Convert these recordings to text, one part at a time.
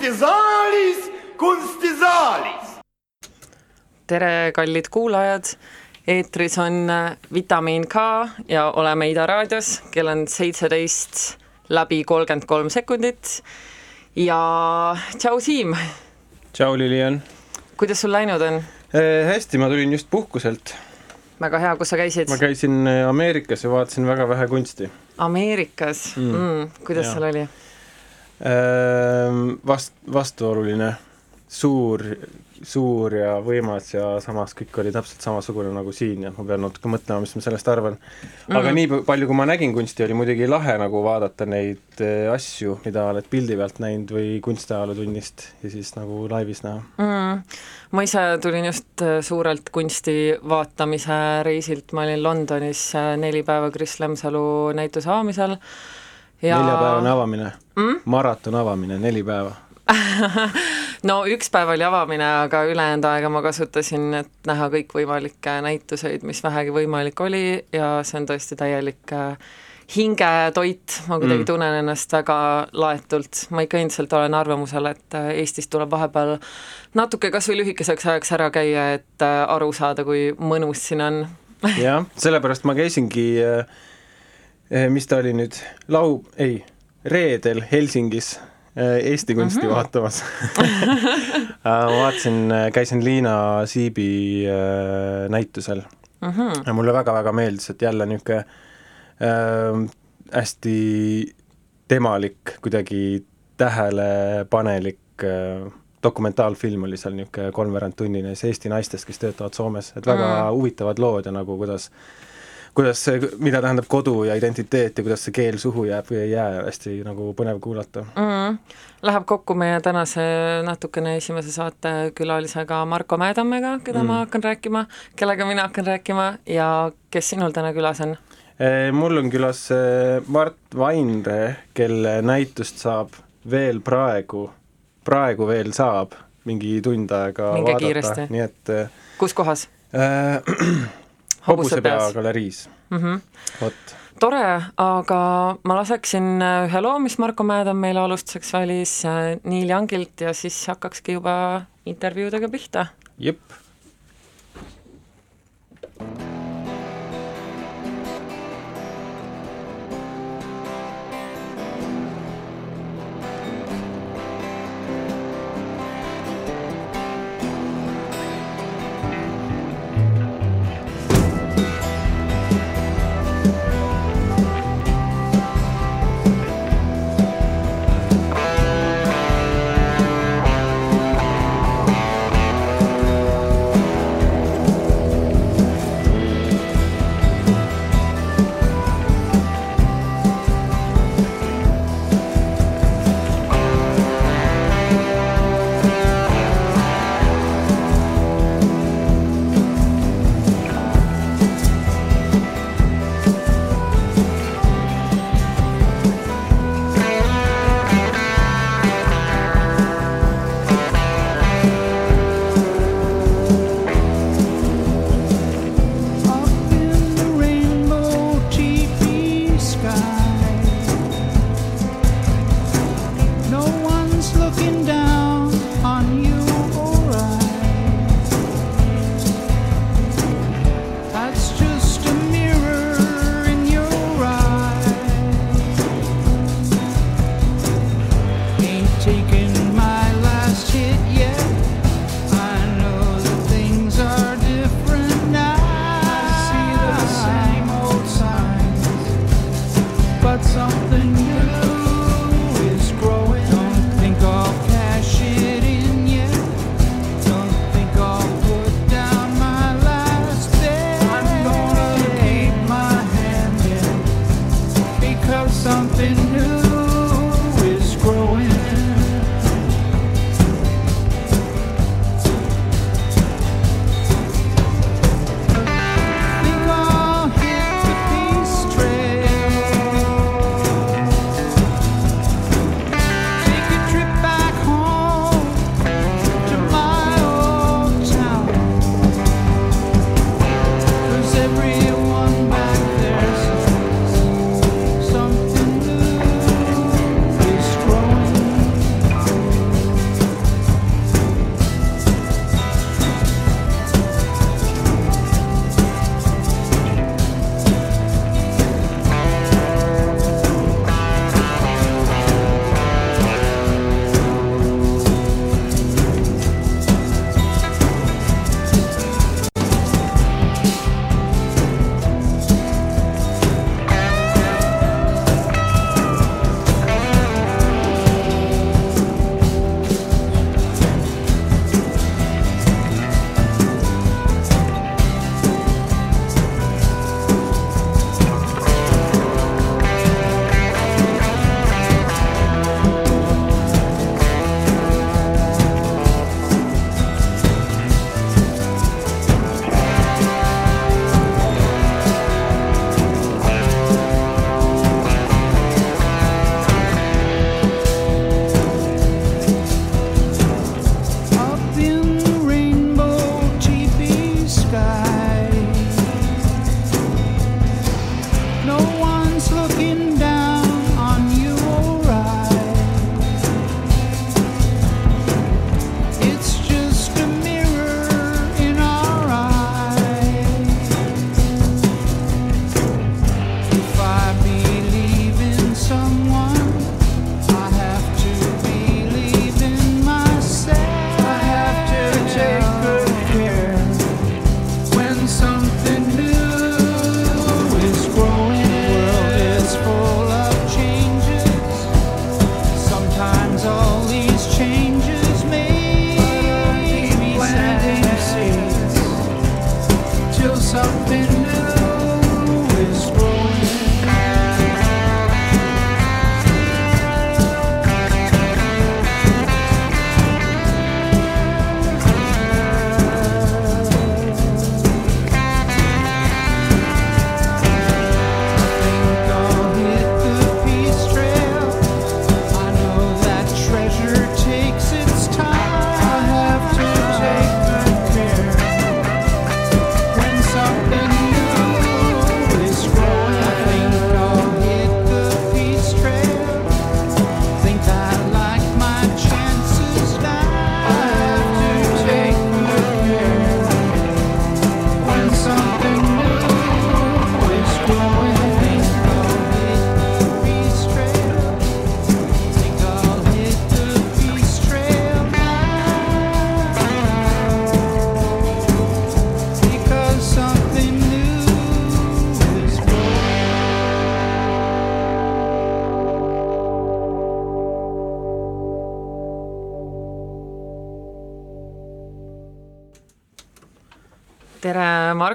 kunstisaalis, kunstisaalis. tere, kallid kuulajad. eetris on äh, Vitamiin K ja oleme Ida raadios, kell on seitseteist läbi kolmkümmend kolm sekundit. ja tšau, Siim, tšau, Lilian kuidas sul läinud on? eh,. hästi, ma tulin just puhkuselt. väga hea, kus sa käisid ma? käisin eh, Ameerikas ja vaatasin väga vähe kunsti Ameerikas mm. Mm. Kuidas Jaa. seal oli? Vast-, vastuoluline, suur, suur ja võimas ja samas kõik oli täpselt samasugune nagu siin ja ma pean natuke mõtlema, mis ma sellest arvan. aga Mm. nii palju, kui ma nägin kunsti, oli muidugi lahe nagu vaadata neid asju, mida oled pildi pealt näinud või kunstiajalootunnist ja siis nagu laivis näha. mm.. ma ise tulin just suurelt kunsti vaatamise reisilt, ma olin Londonis neli päeva Kris Lemsalu näituse avamisel ja neljapäevane avamine Mm? maraton avamine, neli päeva. no üks päev oli avamine, aga ülejäänud aega ma kasutasin, et näha kõikvõimalikke näituseid, mis vähegi võimalik oli ja see on tõesti täielik äh, hingetoit, ma kuidagi Mm. tunnen ennast väga laetult, ma ikka endiselt olen arvamusel, et äh, Eestis tuleb vahepeal natuke kas või lühikeseks ajaks ära käia, et äh, aru saada, kui mõnus siin on. jah, sellepärast ma käisingi, mis ta oli nüüd, lau-, ei, reedel Helsingis äh, Eesti kunsti mm -hmm. vaatamas. ma vaatasin, käisin Liina Siibi äh, näitusel Mm -hmm. ja mulle väga-väga meeldis, et jälle niisugune äh, hästi temalik, kuidagi tähelepanelik äh, dokumentaalfilm oli seal niisugune kolmveerandtunnine siis Eesti naistest, kes töötavad Soomes, et väga Mm. huvitavad lood ja nagu kuidas kuidas see, mida tähendab kodu ja identiteet ja kuidas see keel suhu jääb või ei jää, hästi nagu põnev kuulata. mm.. Läheb kokku meie tänase natukene esimese saate külalisega Marko Mäedammega, keda mm. Mm. ma hakkan rääkima, kellega mina hakkan rääkima ja kes sinul täna külas on? mul on külas eh, Mart Vainre, kelle näitust saab veel praegu, praegu veel saab mingi tund aega Minge vaadata nii et äh, kus kohas? hobusepea galeriis, mm. -hmm. vot. tore, aga ma laseksin äh, ühe loo, mis Marko Mäedam meile alustuseks valis äh, Niil Jangilt ja siis hakkakski juba intervjuudega pihta. jep. Up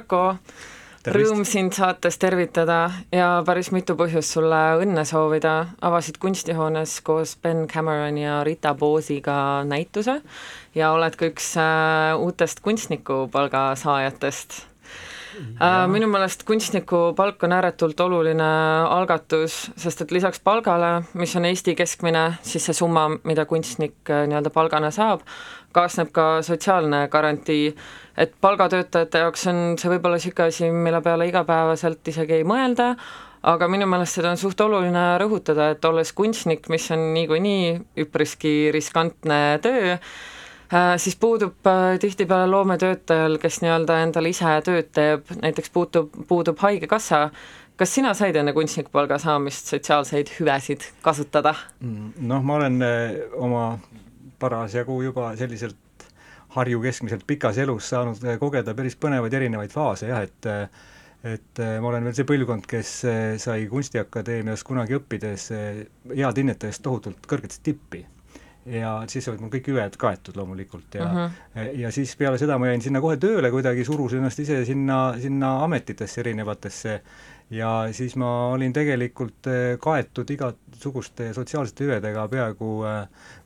Marko! Rõõm sind saates tervitada ja päris mitu põhjust sulle õnne soovida. avasid kunstihoones koos Ben Cameroni ja Rita Boosiga näituse ja oled ka üks äh, uutest kunstnikupalga saajatest. Äh, minu meelest kunstnikupalk on ääretult oluline algatus, sest et lisaks palgale, mis on Eesti keskmine, siis see summa, mida kunstnik äh, nii-öelda palgana saab, kaasneb ka sotsiaalne garantii, et palgatöötajate jaoks on see võib-olla niisugune asi, mille peale igapäevaselt isegi ei mõelda, aga minu meelest seda on suht oluline rõhutada, et olles kunstnik, mis on niikuinii üpriski riskantne töö, siis puudub äh, tihtipeale loometöötajal, kes nii-öelda endale ise tööd teeb, näiteks puutub, puudub Haigekassa, kas sina said enne kunstnikupalga saamist sotsiaalseid hüvesid kasutada? noh, ma olen äh, oma parasjagu juba selliselt Harju keskmiselt pikas elus saanud äh, kogeda päris põnevaid erinevaid faase jah, et et ma olen veel see põlvkond, kes sai Kunstiakadeemias kunagi õppides head hinnetajast tohutult kõrget tippi ja siis olid mul kõik hüved kaetud loomulikult ja uh -huh. ja siis peale seda ma jäin sinna kohe tööle kuidagi, surusin ennast ise sinna, sinna ametitesse erinevatesse ja siis ma olin tegelikult kaetud igasuguste sotsiaalsete hüvedega peaaegu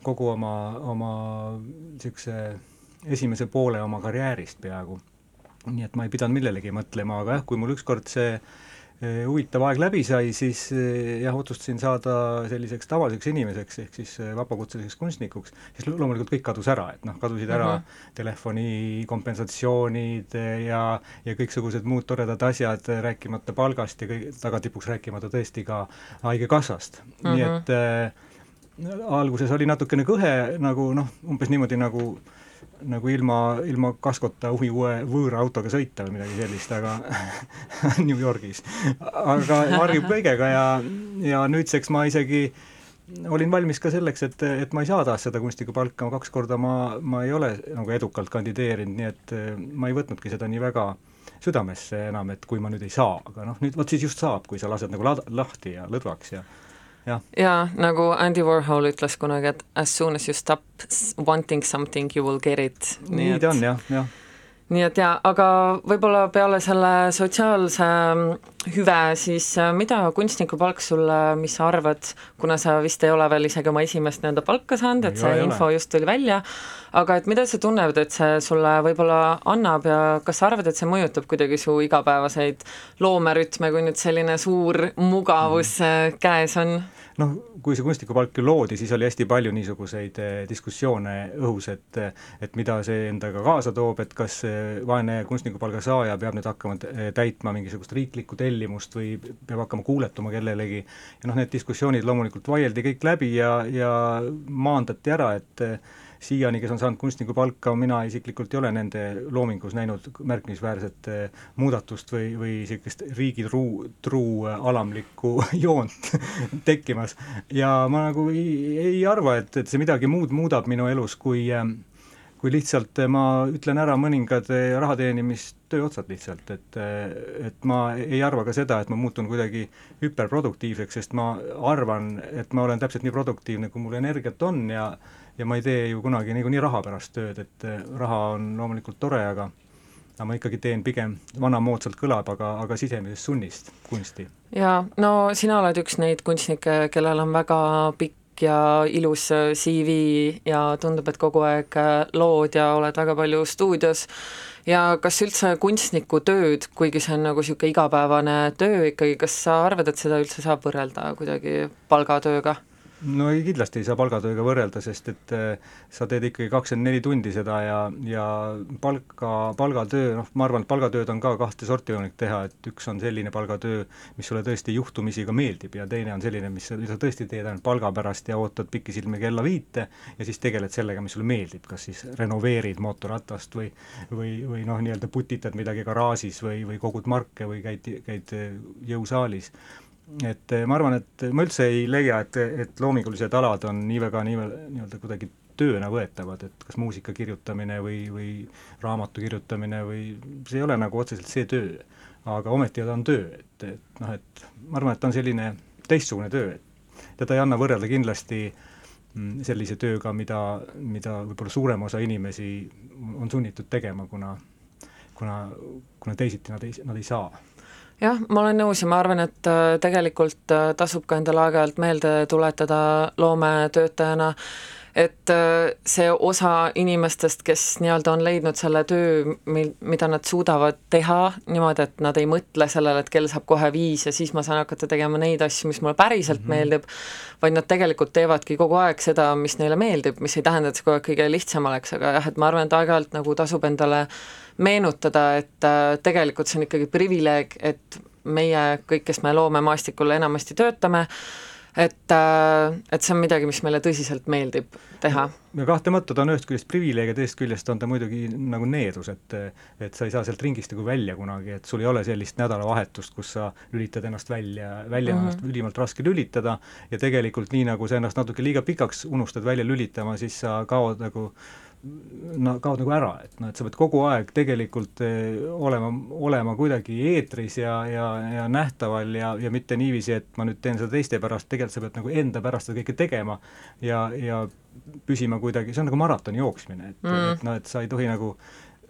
kogu oma, oma niisuguse esimese poole oma karjäärist peaaegu. nii et ma ei pidanud millelegi mõtlema, aga jah, kui mul ükskord see huvitav aeg läbi sai, siis jah, otsustasin saada selliseks tavaliseks inimeseks, ehk siis vabakutseliseks kunstnikuks, siis loomulikult kõik kadus ära, et noh, kadusid ära uh -huh. telefoni kompensatsioonid ja, ja kõiksugused muud toredad asjad, rääkimata palgast ja kõik, tagatipuks rääkimata tõesti ka Haigekassast uh, -huh. nii et äh, alguses oli natukene kõhe nagu noh, umbes niimoodi nagu äh, nagu ilma, ilma kaskota uue võõra autoga sõita või midagi sellist, aga New Yorgis. aga harjub kõigega ja, ja nüüdseks ma isegi olin valmis ka selleks, et, et ma ei saa taas seda kunstnikupalka, ma kaks korda ma, ma ei ole nagu edukalt kandideerinud, nii et ma ei võtnudki seda nii väga südamesse enam, et kui ma nüüd ei saa, aga noh, nüüd vot siis just saab, kui sa lased nagu la-, lahti ja lõdvaks ja jaa, nagu Andy Warhol ütles kunagi, et as soon as you stop wanting something, you will get it. nii ta on jah, jah nii et jaa, aga võib-olla peale selle sotsiaalse mm, hüve, siis äh, mida kunstnikupalk sulle, mis sa arvad, kuna sa vist ei ole veel isegi oma esimest nii-öelda palka saanud, et see info just tuli välja, aga et mida sa tunned, et see sulle võib-olla annab ja kas sa arvad, et see mõjutab kuidagi su igapäevaseid loomerütme, kui nüüd selline suur mugavus mm. käes on? Noh, kui see kunstnikupalk ju loodi, siis oli hästi palju niisuguseid eh, diskussioone õhus, et et mida see endaga kaasa toob, et kas vaene kunstnikupalga saaja peab nüüd hakkama eh, täitma mingisugust riiklikku tellimust või peab hakkama kuuletuma kellelegi, ja noh, need diskussioonid loomulikult vaieldi kõik läbi ja, ja maandati ära, et siiani, kes on saanud kunstnikupalka, mina isiklikult ei ole nende loomingus näinud märkimisväärset eh, muudatust või, või niisugust riigi truu, truu alamlikku joont tekkimas. ja ma nagu ei, ei arva, et, et see midagi muud muudab minu elus, kui eh, kui lihtsalt ma ütlen ära mõningad eh, raha teenimistöö otsad lihtsalt, et et ma ei arva ka seda, et ma muutun kuidagi hüperproduktiivseks, sest ma arvan, et ma olen täpselt nii produktiivne, kui mul energiat on ja ja ma ei tee ju kunagi niikuinii raha pärast tööd, et eh, raha on loomulikult tore, aga aga ma ikkagi teen pigem, vanamoodsalt kõlab, aga, aga sisemisest sunnist kunsti. jaa, no sina oled üks neid kunstnikke, kellel on väga pikk ja ilus CV ja tundub, et kogu aeg lood ja oled väga palju stuudios ja kas üldse kunstniku tööd, kuigi see on nagu niisugune igapäevane töö ikkagi, kas sa arvad, et seda üldse saab võrrelda kuidagi palgatööga? No ei, kindlasti ei saa palgatööga võrrelda, sest et äh, sa teed ikkagi kakskümmend neli tundi seda ja, ja palka, palgatöö, noh, ma arvan, et palgatööd on ka kahte sorti võimalik teha, et üks on selline palgatöö, mis sulle tõesti juhtumisi ka meeldib ja teine on selline, mis sa tõesti teed ainult palga pärast ja ootad pikisilmi kella viite ja siis tegeled sellega, mis sulle meeldib, kas siis renoveerid mootorratast või või, või noh, nii-öelda putitad midagi garaažis või, või kogud marke või käid, käid jõusaalis et eh, ma arvan, et ma üldse ei leia, et, et loomingulised alad on nii väga nii, nii-öelda kuidagi tööna võetavad, et kas muusika kirjutamine või, või raamatu kirjutamine või see ei ole nagu otseselt see töö. aga ometi ta on töö, et, et noh, et ma arvan, et ta on selline teistsugune töö, et teda ei anna võrrelda kindlasti mm, sellise tööga, mida, mida võib-olla suurem osa inimesi on sunnitud tegema, kuna kuna, kuna teisiti nad ei, nad ei saa jah, ma olen nõus ja ma arvan, et äh, tegelikult äh, tasub ka endale aeg-ajalt meelde tuletada loometöötajana, et äh, see osa inimestest, kes nii-öelda on leidnud selle töö, mil, mida nad suudavad teha niimoodi, et nad ei mõtle sellele, et kell saab kohe viis ja siis ma saan hakata tegema neid asju, mis mulle päriselt mm -hmm. meeldib, vaid nad tegelikult teevadki kogu aeg seda, mis neile meeldib, mis ei tähenda, et see kogu aeg kõige lihtsam oleks, aga jah, et ma arvan, et aeg-ajalt nagu tasub endale meenutada, et äh, tegelikult see on ikkagi privileeg, et meie kõik, kes me loomemaastikul enamasti töötame, et, äh, et see on midagi, mis meile tõsiselt meeldib teha. ja kahtlemata ta on ühest küljest privileeg ja teisest küljest on ta muidugi nagu needus, et et sa ei saa sealt ringist nagu välja kunagi, et sul ei ole sellist nädalavahetust, kus sa lülitad ennast välja, välja on mm -hmm. ennast ülimalt raske lülitada ja tegelikult nii, nagu sa ennast natuke liiga pikaks unustad välja lülitama, siis sa kaod nagu no kaod nagu ära, et noh, et sa pead kogu aeg tegelikult eh, olema, olema kuidagi eetris ja, ja, ja nähtaval ja, ja mitte niiviisi, et ma nüüd teen seda teiste pärast, tegelikult sa pead nagu enda pärast seda kõike tegema ja, ja püsima kuidagi, see on nagu maratoni jooksmine, et mm., et noh, et sa ei tohi nagu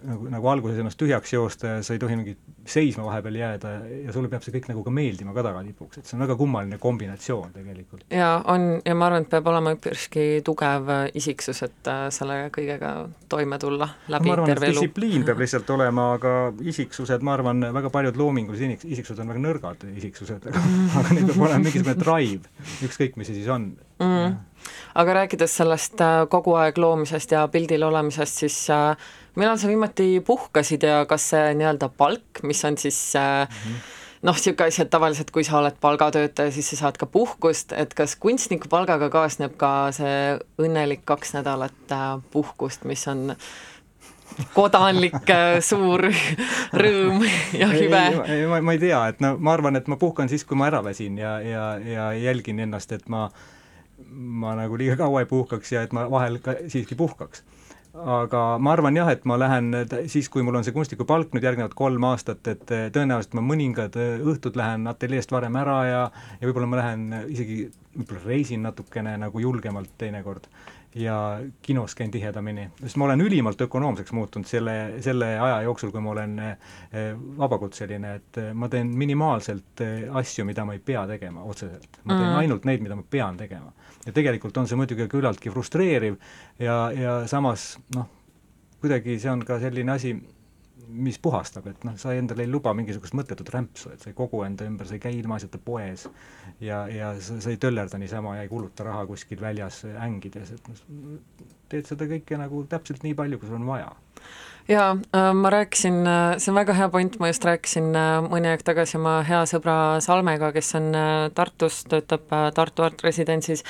nagu, nagu alguses ennast tühjaks joosta ja sa ei tohi mingi seisma vahepeal jääda ja sulle peab see kõik nagu ka meeldima ka tagatipuks, et see on väga kummaline kombinatsioon tegelikult. jaa, on, ja ma arvan, et peab olema üpriski tugev isiksus, et äh, selle kõigega toime tulla läbi no, terve elu. distsipliin peab lihtsalt olema, aga isiksused, ma arvan, väga paljud loomingulised isiksused on väga nõrgad isiksused, aga, aga neil peab olema mingisugune drive, ükskõik, mis see siis on mm aga rääkides sellest äh, kogu aeg loomisest ja pildil olemisest, siis äh, millal sa viimati puhkasid ja kas see nii-öelda palk, mis on siis äh, mm -hmm noh, niisugune asi, et tavaliselt kui sa oled palgatöötaja, siis sa saad ka puhkust, et kas kunstniku palgaga kaasneb ka see õnnelik kaks nädalat puhkust, mis on kodanlik suur rõõm ja hüve? ei, ma, ma ei tea, et no ma arvan, et ma puhkan siis, kui ma ära väsin ja, ja, ja jälgin ennast, et ma ma nagu liiga kaua ei puhkaks ja et ma vahel ka siiski puhkaks. Aga ma arvan jah, et ma lähen siis, kui mul on see kunstnikupalk nüüd järgnevad kolm aastat, et tõenäoliselt ma mõningad õhtud lähen ateljeest varem ära ja ja võib-olla ma lähen isegi, võib-olla reisin natukene nagu julgemalt teinekord ja kinos käin tihedamini, sest ma olen ülimalt ökonoomseks muutunud selle, selle aja jooksul, kui ma olen eh, vabakutseline, et eh, ma teen minimaalselt eh, asju, mida ma ei pea tegema otseselt. ma teen mm. ainult neid, mida ma pean tegema. ja tegelikult on see muidugi küllaltki frustreeriv ja, ja samas noh, kuidagi see on ka selline asi, mis puhastab, et noh, sa endale ei luba mingisugust mõttetut rämpsu, et sa ei kogu enda ümber, sa ei käi ilmaasjata poes ja, ja sa, sa ei töllerda niisama ja ei kuluta raha kuskil väljas ängides, et noh, teed seda kõike nagu täpselt nii palju, kui sul on vaja jaa, äh, ma rääkisin, äh, see on väga hea point, ma just rääkisin äh, mõni aeg tagasi oma hea sõbra Salmega, kes on Tartus, töötab Tartu Art Residentsis,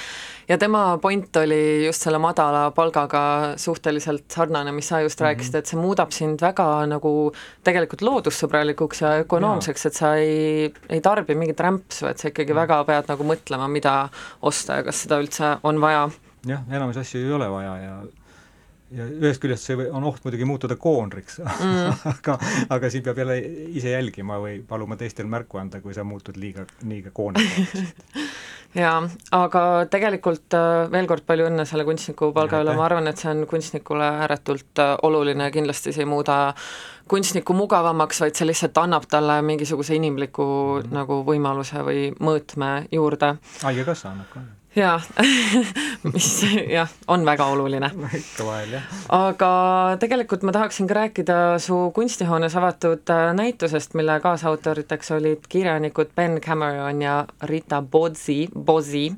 ja tema point oli just selle madala palgaga suhteliselt sarnane, mis sa just mm -hmm. rääkisid, et see muudab sind väga nagu tegelikult loodussõbralikuks ja ökonoomseks, et sa ei, ei tarbi mingit rämpsu, et sa ikkagi -hmm. väga pead nagu mõtlema, mida osta ja kas seda üldse on vaja jah, enamus asju ei ole vaja ja ja ühest küljest see on oht muidugi muutuda koonriks mm. aga, aga siin peab jälle ise jälgima või paluma teistel märku anda, kui sa muutud liiga, liiga koonriks jaa, aga tegelikult äh, veel kord palju õnne selle kunstniku palga üle, ma arvan, et see on kunstnikule ääretult äh, oluline, kindlasti see ei muuda kunstniku mugavamaks, vaid see lihtsalt annab talle mingisuguse inimliku mm -hmm. nagu võimaluse või mõõtme juurde. haigekassa annab ka jaa mis jah, on väga oluline. ikka vahel, jah. aga tegelikult ma tahaksin ka rääkida su kunstihoones avatud äh, näitusest, mille kaasautoriteks olid kirjanikud Ben Cameron ja Rita Bozzi, Bozzi,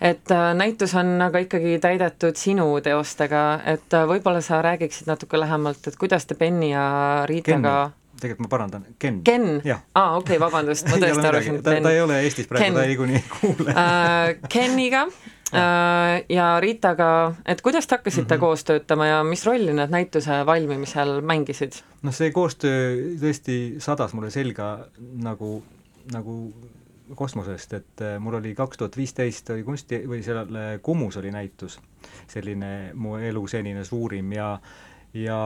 et äh, näitus on aga ikkagi täidetud sinu teostega, et äh, võib-olla sa räägiksid natuke lähemalt, et kuidas te Benni ja Kenni tegelikult ma parandan, Ken. Ken? aa, okei vabandust, ma tõesti arvasin, et ta, ta ei ole Eestis praegu, ta niikuinii ei kuule uh,. Keniga uh, ja Ritaga, et kuidas te hakkasite mm -hmm. koos töötama ja mis rolli need näituse valmimisel mängisid? noh, see koostöö tõesti sadas mulle selga nagu, nagu kosmosest, et äh, mul oli kaks tuhat viisteist oli kunsti või seal Kumus oli näitus, selline mu elu senine suurim ja ja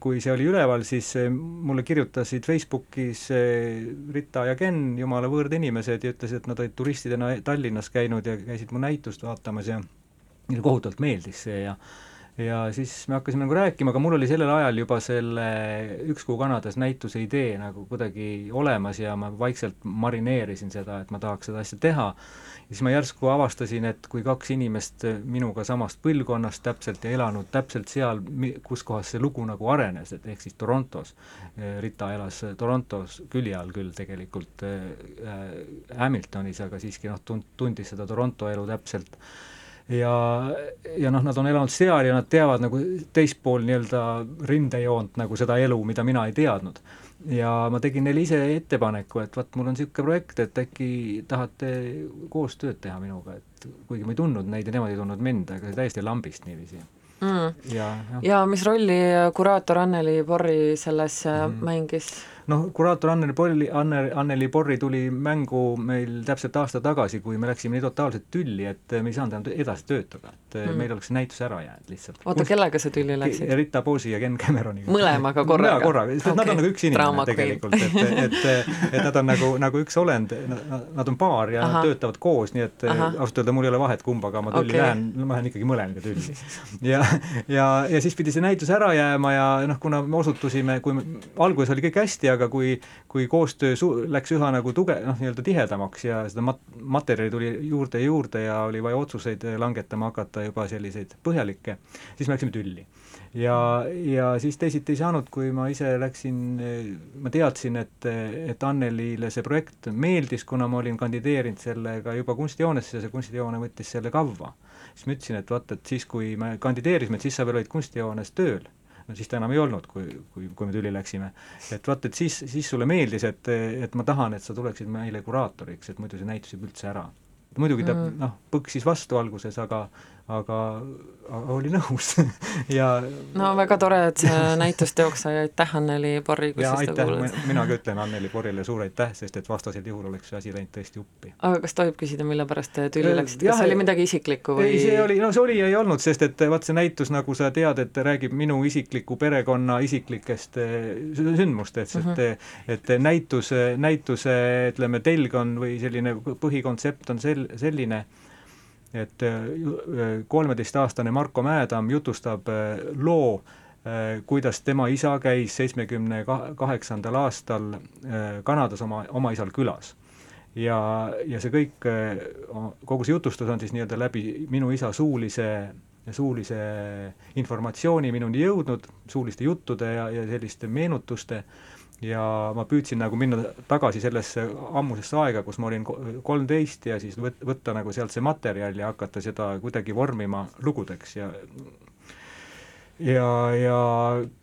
kui see oli üleval, siis eh, mulle kirjutasid Facebookis Rita ja Ken, jumala võõrd inimesed, ja ütlesid, et nad olid turistidena Tallinnas käinud ja käisid mu näitust vaatamas ja neile kohutavalt meeldis see ja ja siis me hakkasime nagu rääkima, aga mul oli sellel ajal juba selle Üks kuu Kanadas näituse idee nagu kuidagi olemas ja ma vaikselt marineerisin seda, et ma tahaks seda asja teha. ja siis ma järsku avastasin, et kui kaks inimest minuga samast põlvkonnast täpselt ja elanud täpselt seal, kus kohas see lugu nagu arenes, et ehk siis Torontos, Rita elas Torontos külje all küll tegelikult äh, Hamiltonis, aga siiski noh, tund-, tundis seda Toronto elu täpselt ja, ja noh, nad on elanud seal ja nad teavad nagu teist pool nii-öelda rindejoont nagu seda elu, mida mina ei teadnud. ja ma tegin neile ise ettepaneku, et vot mul on niisugune projekt, et äkki tahate koostööd teha minuga, et kuigi ma ei tundnud neid ja nemad ei tundnud mind, aga täiesti lambist niiviisi mm.. ja, ja. ja mis rolli kuraator Anneli Borri selles mm. mängis? Noh, kuraator Anneli Borri, Anne, Anneli Borri tuli mängu meil täpselt aasta tagasi, kui me läksime nii totaalselt tülli, et me ei saanud enam edasi töötada, et mm. meil oleks näitus ära jäänud lihtsalt. oota, kellega sa tülli läksid? Rita Boosi ja Ken Cameroniga. mõlemaga korraga? jaa, korraga, sest okay. nad on nagu üks inimene tegelikult, et, et, et, et nad on nagu, nagu üks olend, nad on paar ja Aha. nad töötavad koos, nii et ausalt öelda mul ei ole vahet, kumbaga ma tülli okay. lähen, ma lähen ikkagi mõlemaga tülli. ja, ja, ja siis pidi see näitus ära jääma ja noh, kuna me osutusime, kui me, alguses oli kõik hästi, aga kui, kui koostöö su-, läks üha nagu tuge-, noh, nii-öelda tihedamaks ja seda mat-, materjali tuli juurde ja juurde ja oli vaja otsuseid langetama hakata juba selliseid põhjalikke, siis me läksime tülli. ja, ja siis teisiti ei saanud, kui ma ise läksin, ma teadsin, et, et Annelile see projekt meeldis, kuna ma olin kandideerinud sellega juba kunstijoonesse ja see kunstijoone võttis selle kavva. siis ma ütlesin, et vaat, et siis, kui me kandideerisime, et siis sa veel olid kunstijoones tööl no siis ta enam ei olnud, kui, kui, kui me tüli läksime. et vaat, et siis, siis sulle meeldis, et, et ma tahan, et sa tuleksid meile kuraatoriks, et muidu see näitus jääb üldse ära. muidugi ta mm. noh, põksis vastu alguses, aga aga, aga oli nõus ja no väga tore, et see näitusteoks sai, aitäh Anneli Borri, kui sa seda kuulad. mina ka ütlen Anneli Borrile suur aitäh, sest et vastasel juhul oleks see asi läinud tõesti uppi. aga kas tohib küsida, mille pärast te tülli läksite, kas see oli midagi isiklikku või? ei, see oli, no see oli ja ei olnud, sest et vaat see näitus, nagu sa tead, et räägib minu isikliku perekonna isiklikest eh, sündmustest, et mm -hmm. et näituse, näituse ütleme, telg on või selline põhikontsept on sel-, selline, et äh, kolmeteistaastane Marko Mäedamm jutustab äh, loo, äh, kuidas tema isa käis seitsmekümne kaheksandal aastal Kanadas oma, oma isal külas. ja, ja see kõik, kogu see jutustus on siis nii-öelda läbi minu isa suulise suulise informatsiooni minuni jõudnud, suuliste juttude ja, ja selliste meenutuste äh, ja ma püüdsin nagu minna tagasi sellesse ammusesse aega, kus ma olin kolmteist ja siis võt-, võtta nagu sealt see materjal ja hakata seda kuidagi vormima lugudeks ja ja, ja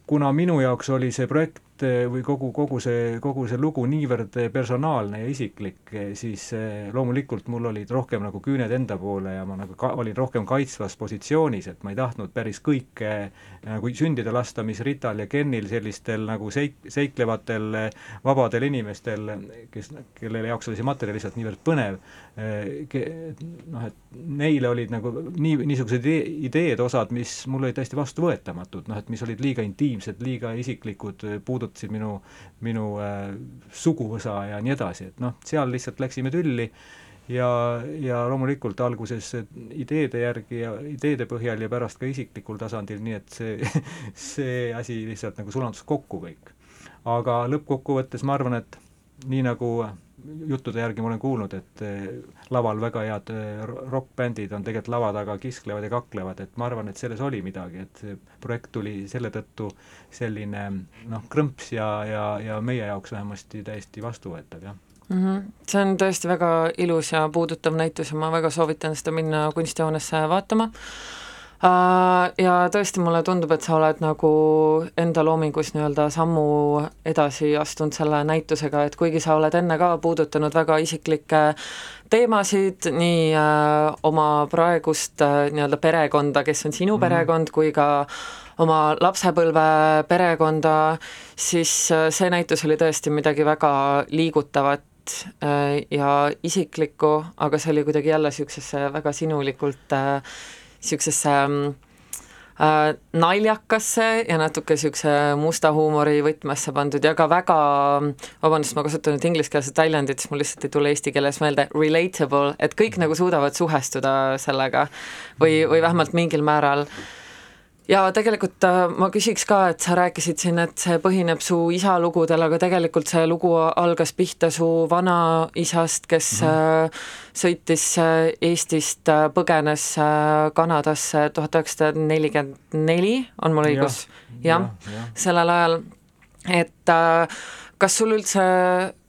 kuna minu jaoks oli see projekt Eh, või kogu, kogu see, kogu see lugu niivõrd personaalne ja isiklik, eh, siis eh, loomulikult mul olid rohkem nagu küüned enda poole ja ma nagu ka, olin rohkem kaitsvas positsioonis, et ma ei tahtnud päris kõike nagu sündida lasta, mis Rital ja Kennil, sellistel nagu seik-, seiklevatel vabadel inimestel, kes, kelle jaoks oli see materjal lihtsalt niivõrd põnev, noh, et neile olid nagu nii, niisugused ideed osad, mis mul olid täiesti vastuvõetamatud, noh et mis olid liiga intiimsed, liiga isiklikud, puudutasid puudutasid minu, minu äh, suguvõsa ja nii edasi, et noh, seal lihtsalt läksime tülli ja, ja loomulikult alguses ideede järgi ja ideede põhjal ja pärast ka isiklikul tasandil, nii et see, see asi lihtsalt nagu sulandus kokku kõik. aga lõppkokkuvõttes ma arvan, et nii nagu juttude järgi ma olen kuulnud, et eh, laval väga head eh, rokkbändid on tegelikult lava taga kisklevad ja kaklevad, et ma arvan, et selles oli midagi, et projekt tuli selle tõttu selline noh, krõmps ja, ja, ja meie jaoks vähemasti täiesti vastuvõetav, jah mm. -hmm. see on tõesti väga ilus ja puudutav näitus ja ma väga soovitan seda minna kunstihoonesse vaatama ja tõesti, mulle tundub, et sa oled nagu enda loomingus nii-öelda sammu edasi astunud selle näitusega, et kuigi sa oled enne ka puudutanud väga isiklikke teemasid, nii äh, oma praegust äh, nii-öelda perekonda, kes on sinu mm -hmm. perekond, kui ka oma lapsepõlve perekonda, siis äh, see näitus oli tõesti midagi väga liigutavat äh, ja isiklikku, aga see oli kuidagi jälle niisugusesse väga sinulikult äh, niisugusesse mm, äh, naljakasse ja natuke niisuguse musta huumori võtmesse pandud ja ka väga, vabandust, ma kasutan nüüd ingliskeelset väljendit, siis mul lihtsalt ei tule eesti keeles meelde, relatable, et kõik nagu suudavad suhestuda sellega või, või vähemalt mingil määral ja tegelikult äh, ma küsiks ka, et sa rääkisid siin, et see põhineb su isa lugudel, aga tegelikult see lugu algas pihta su vanaisast, kes mm -hmm. sõitis äh, Eestist, põgenes Kanadasse tuhat üheksasada nelikümmend neli, on mul õigus? jah ja, ja., sellel ajal, et kas sul üldse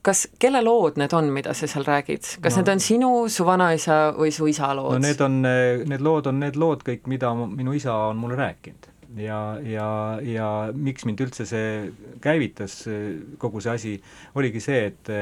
kas, kelle lood need on, mida sa seal räägid, kas no, need on sinu, su vanaisa või su isa lood? no need on, need lood on need lood kõik, mida minu isa on mulle rääkinud. ja, ja, ja miks mind üldse see käivitas, kogu see asi, oligi see, et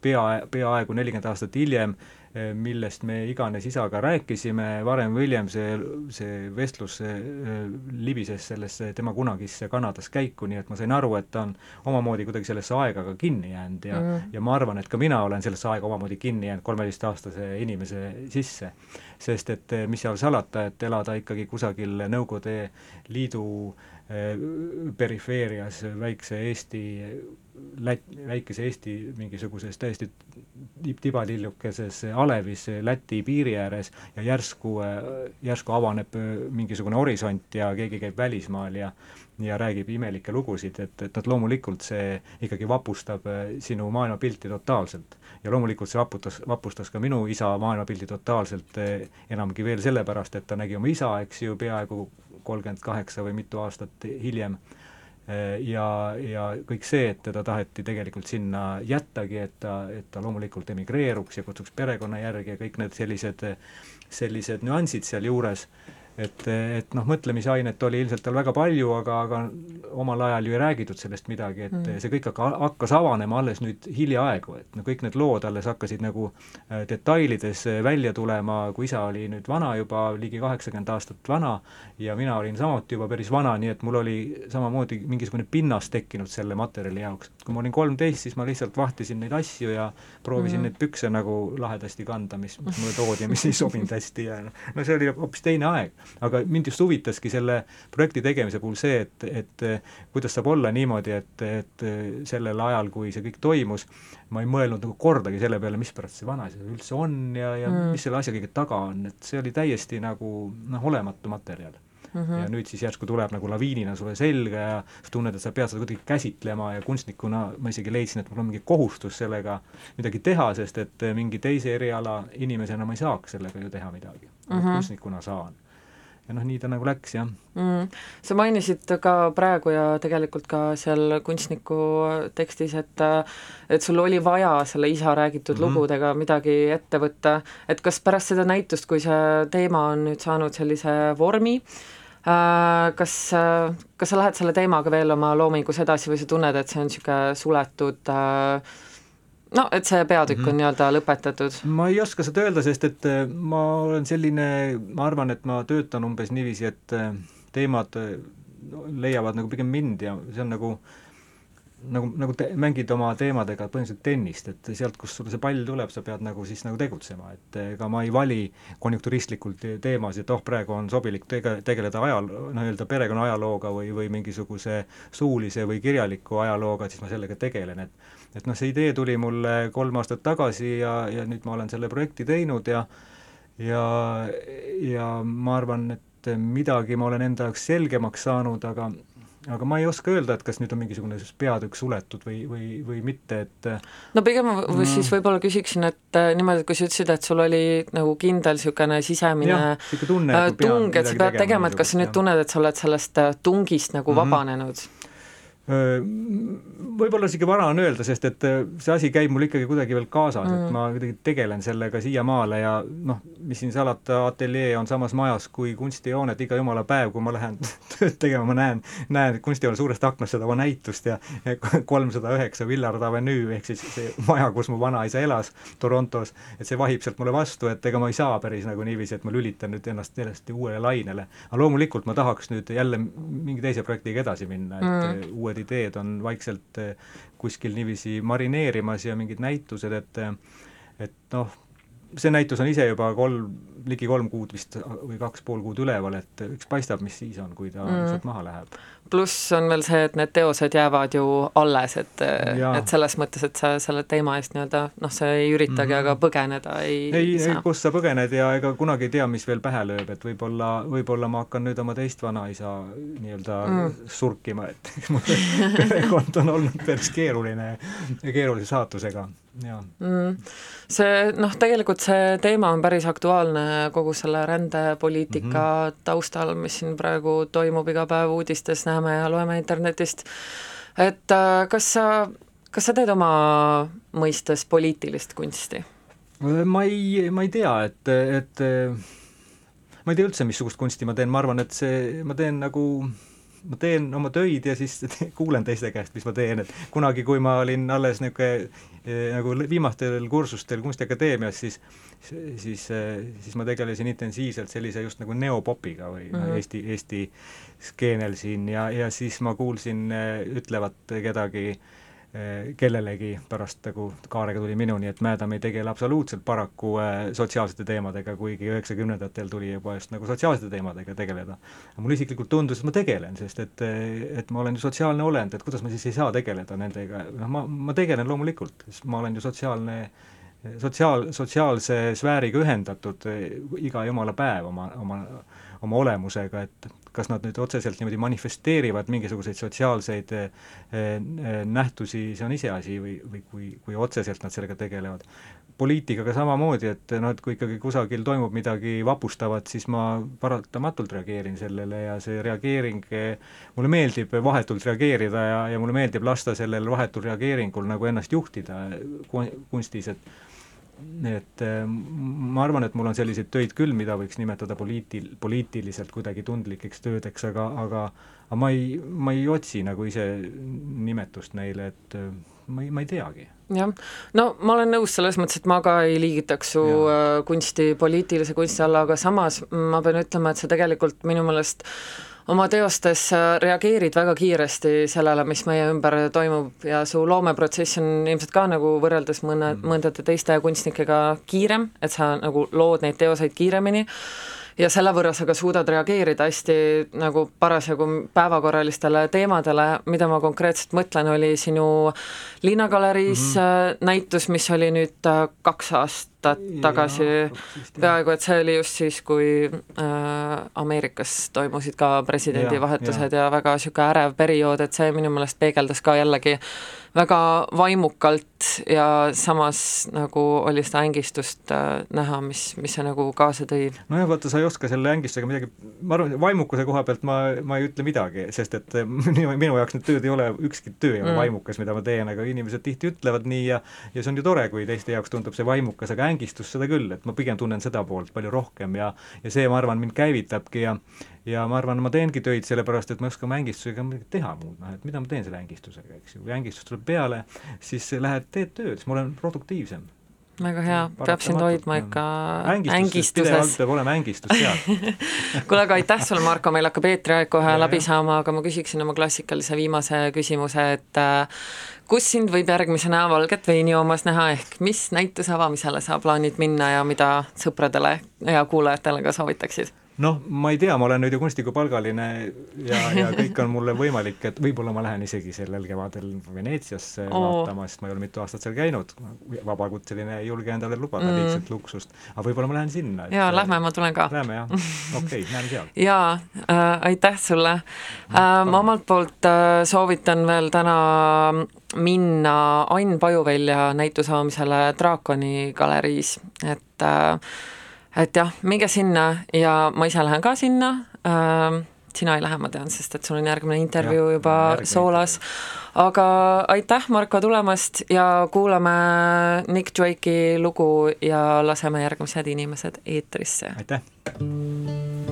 pea, peaaegu nelikümmend aastat hiljem äh, millest me iganes isaga rääkisime, varem või hiljem see, see vestlus see, eh, libises sellesse tema kunagisse Kanadas käiku, nii et ma sain aru, et ta on omamoodi kuidagi sellesse aega ka kinni jäänud ja mm. ja ma arvan, et ka mina olen sellesse aega omamoodi kinni jäänud kolmeteistaastase inimese sisse. sest et eh, mis seal salata, et elada ikkagi kusagil Nõukogude Liidu perifeerias väikse Eesti Lät-, väikese Eesti mingisuguses täiesti tibalillukeses alevis Läti piiri ääres ja järsku, järsku avaneb mingisugune horisont ja keegi käib välismaal ja ja räägib imelikke lugusid, et, et noh, loomulikult see ikkagi vapustab sinu maailmapilti totaalselt. ja loomulikult see vaputas, vapustas ka minu isa maailmapildi totaalselt, enamgi veel sellepärast, et ta nägi oma isa, eks ju, peaaegu kolmkümmend kaheksa või mitu aastat hiljem ja, ja kõik see, et teda taheti tegelikult sinna jättagi, et ta, et ta loomulikult emigreeruks ja kutsuks perekonna järgi ja kõik need sellised, sellised nüansid sealjuures et, et noh, mõtlemisainet oli ilmselt tal väga palju, aga, aga omal ajal ju ei räägitud sellest midagi, et mm. see kõik hakka, hakkas avanema alles nüüd hiljaaegu, et no kõik need lood alles hakkasid nagu äh, detailides äh, välja tulema, kui isa oli nüüd vana juba, ligi kaheksakümmend aastat vana, ja mina olin samuti juba päris vana, nii et mul oli samamoodi mingisugune pinnas tekkinud selle materjali jaoks. kui ma olin kolmteist, siis ma lihtsalt vahtisin neid asju ja proovisin mm. neid pükse nagu lahedasti kanda, mis, mis mulle toodi ja mis ei sobinud hästi ja noh, no see oli hoopis teine aeg aga mind just huvitaski selle projekti tegemise puhul see, et, et kuidas saab olla niimoodi, et, et sellel ajal, kui see kõik toimus, ma ei mõelnud nagu kordagi selle peale, mispärast see vanaisa üldse on ja, ja mm. mis selle asja kõige taga on, et see oli täiesti nagu noh, olematu materjal Mm -hmm. ja nüüd siis järsku tuleb nagu laviinina sulle selga ja sa tunned, et sa pead seda kuidagi käsitlema ja kunstnikuna ma isegi leidsin, et mul on mingi kohustus sellega midagi teha, sest et mingi teise eriala inimesena ma ei saaks sellega ju teha midagi mm. -hmm. kunstnikuna saan ja noh, nii ta nagu läks, jah. Mm.. sa mainisid ka praegu ja tegelikult ka seal kunstniku tekstis, et et sul oli vaja selle isa räägitud mm -hmm. lugudega midagi ette võtta, et kas pärast seda näitust, kui see teema on nüüd saanud sellise vormi, äh, kas, kas sa lähed selle teemaga veel oma loomingus edasi või sa tunned, et see on niisugune suletud äh, no et see peatükk mm -hmm. on nii-öelda lõpetatud? ma ei oska seda öelda, sest et äh, ma olen selline, ma arvan, et ma töötan umbes niiviisi, et äh, teemad äh, leiavad nagu pigem mind ja see on nagu nagu, nagu te, mängid oma teemadega põhimõtteliselt tennist, et sealt, kust sulle see pall tuleb, sa pead nagu siis nagu tegutsema, et ega ma ei vali konjunkturistlikult teemasid, et oh, praegu on sobilik tege-, tegeleda ajal-, nii-öelda perekonna ajalooga või, või mingisuguse suulise või kirjaliku ajalooga, et siis ma sellega tegelen, et et noh, see idee tuli mulle kolm aastat tagasi ja, ja nüüd ma olen selle projekti teinud ja ja, ja ma arvan, et midagi ma olen enda jaoks selgemaks saanud, aga aga ma ei oska öelda, et kas nüüd on mingisugune peatükk suletud või, või, või mitte, et no pigem ma mm. siis võib-olla küsiksin, et äh, niimoodi, et kui sa ütlesid, et sul oli nagu kindel niisugune sisemine ja, tunne, äh, tung, et sa pead tegema, et kas sa nüüd tunned, et sa oled sellest äh, tungist nagu mm -hmm. vabanenud? Võib-olla isegi vara on öelda, sest et see asi käib mul ikkagi kuidagi veel kaasas mm., et ma kuidagi tegelen sellega siiamaale ja noh, mis siin salata, ateljee on samas majas kui kunstijooned, iga jumala päev, kui ma lähen tööd tegema, ma näen, näen kunstijoone suurest aknast seda näitust ja kolmsada üheksa Villard Avenue ehk siis see maja, kus mu vanaisa elas Torontos, et see vahib sealt mulle vastu, et ega ma ei saa päris nagu niiviisi, et ma lülitan nüüd ennast täiesti uuele lainele. aga loomulikult ma tahaks nüüd jälle mingi teise projektiga edasi minna, et mm. uued uued ideed on vaikselt eh, kuskil niiviisi marineerimas ja mingid näitused, et eh, et noh, see näitus on ise juba kolm, ligi kolm kuud vist või kaks pool kuud üleval, et eks paistab, mis siis on, kui ta Mm. sealt maha läheb. Pluss on veel see, et need teosed jäävad ju alles, et, et selles mõttes, et sa selle teema eest nii-öelda noh, sa ei üritagi Mhm. aga põgeneda ei, ei, ei, kust sa põgened ja ega kunagi ei tea, mis veel pähe lööb, et võib-olla, võib-olla ma hakkan nüüd oma teist vanaisa nii-öelda Mm. mm. surkima, et mu perekond on olnud päris keeruline ja keerulise saatusega, jaa. mm. see noh, tegelikult see teema on päris aktuaalne kogu selle rändepoliitika mm -hmm. taustal, mis siin praegu toimub iga päev uudistes, näeme ja loeme internetist. et äh, kas sa, kas sa teed oma mõistes poliitilist kunsti? ma ei, ma ei tea, et, et ma ei tea üldse, missugust kunsti ma teen, ma arvan, et see, ma teen nagu ma teen oma töid ja siis kuulen teiste käest, mis ma teen, et kunagi, kui ma olin alles niisugune nagu viimastel kursustel Kunstiakadeemias, siis siis, siis ma tegelesin intensiivselt sellise just nagu neopopiga või mm. -hmm. Eesti, Eesti skeenel siin ja, ja siis ma kuulsin ütlevat kedagi kellelegi pärast nagu kaarega tuli minuni, et Mädam ei tegele absoluutselt paraku sotsiaalsete teemadega, kuigi üheksakümnendatel tuli juba just nagu sotsiaalsete teemadega tegeleda. mulle isiklikult tundus, et ma tegelen, sest et, et ma olen ju sotsiaalne olend, et kuidas ma siis ei saa tegeleda nendega, noh ma, ma tegelen loomulikult, sest ma olen ju sotsiaalne sotsiaal, sotsiaalse sfääriga ühendatud iga jumala päev oma, oma, oma olemusega, et kas nad nüüd otseselt niimoodi manifesteerivad mingisuguseid sotsiaalseid eh, nähtusi, see on iseasi, või, või kui, kui otseselt nad sellega tegelevad. poliitikaga samamoodi, et noh, et kui ikkagi kusagil toimub midagi vapustavat, siis ma paratamatult reageerin sellele ja see reageering, mulle meeldib vahetult reageerida ja, ja mulle meeldib lasta sellel vahetul reageeringul nagu ennast juhtida kunstis, et et ma arvan, et mul on selliseid töid küll, mida võiks nimetada poliitil-, poliitiliselt kuidagi tundlikeks töödeks, aga, aga aga ma ei, ma ei otsi nagu ise nimetust neile, et ma ei, ma ei teagi. jah, no ma olen nõus selles mõttes, et ma ka ei liigitaks su ja. kunsti poliitilise kunsti alla, aga samas ma pean ütlema, et see tegelikult minu meelest oma teostes reageerid väga kiiresti sellele, mis meie ümber toimub ja su loomeprotsess on ilmselt ka nagu võrreldes mõne mm., mõndade teiste kunstnikega kiirem, et sa nagu lood neid teoseid kiiremini ja selle võrra sa ka suudad reageerida hästi nagu parasjagu päevakorralistele teemadele, mida ma konkreetselt mõtlen, oli sinu Linnagaleriis mm -hmm. näitus, mis oli nüüd kaks aastat tagasi, peaaegu et see oli just siis, kui äh, Ameerikas toimusid ka presidendivahetused ja, ja. ja väga niisugune ärev periood, et see minu meelest peegeldas ka jällegi väga vaimukalt ja samas nagu oli seda ängistust äh, näha, mis, mis see nagu kaasa tõi. nojah, vaata, sa ei oska selle ängistusega midagi, ma arvan, vaimukuse koha pealt ma, ma ei ütle midagi, sest et minu, minu jaoks need tööd ei ole, ükski töö ei ole mm. vaimukas, mida ma teen, aga inimesed tihti ütlevad nii ja ja see on ju tore, kui teiste jaoks tundub see vaimukas, aga ängistus seda küll, et ma pigem tunnen seda poolt palju rohkem ja ja see, ma arvan, mind käivitabki ja ja ma arvan, ma teengi töid sellepärast, et ma ei oska oma ängistusega midagi teha muud, noh et mida ma teen selle ängistusega, eks ju, kui ängistus tuleb peale, siis lähed, teed tööd, siis ma olen produktiivsem. väga hea, peab sind hoidma ikka ängistuses, ängistuses. peab olema ängistus seal kuule, aga aitäh sulle, Marko, meil hakkab eetriaeg kohe ja, läbi saama, aga ma küsiksin oma klassikalise viimase küsimuse, et äh, kus sind võib järgmisena valget veini joomas näha, ehk mis näituse avamisele sa plaanid minna ja mida sõpradele ja kuulajatele ka soovitaksid? Noh, ma ei tea, ma olen nüüd ju kunstnikupalgaline ja, ja kõik on mulle võimalik, et võib-olla ma lähen isegi sellel kevadel Veneetsiasse Oo. vaatama, sest ma ei ole mitu aastat seal käinud, vabakutseline ei julge endale lubada Mm. mm. liigset luksust, aga võib-olla ma lähen sinna. jaa, lähme, ma tulen ka. Lähme jah, okei okay,, näeme seal. jaa äh,, aitäh sulle äh,. ma omalt poolt äh, soovitan veel täna minna Ain Pajuvälja näituse avamisele Draakoni galeriis, et äh, et jah, minge sinna ja ma ise lähen ka sinna äh,, sina ei lähe, ma tean, sest et sul on järgmine intervjuu juba järgmine soolas. aga aitäh, Marko, tulemast ja kuulame Nick Drake'i lugu ja laseme järgmised inimesed eetrisse. aitäh!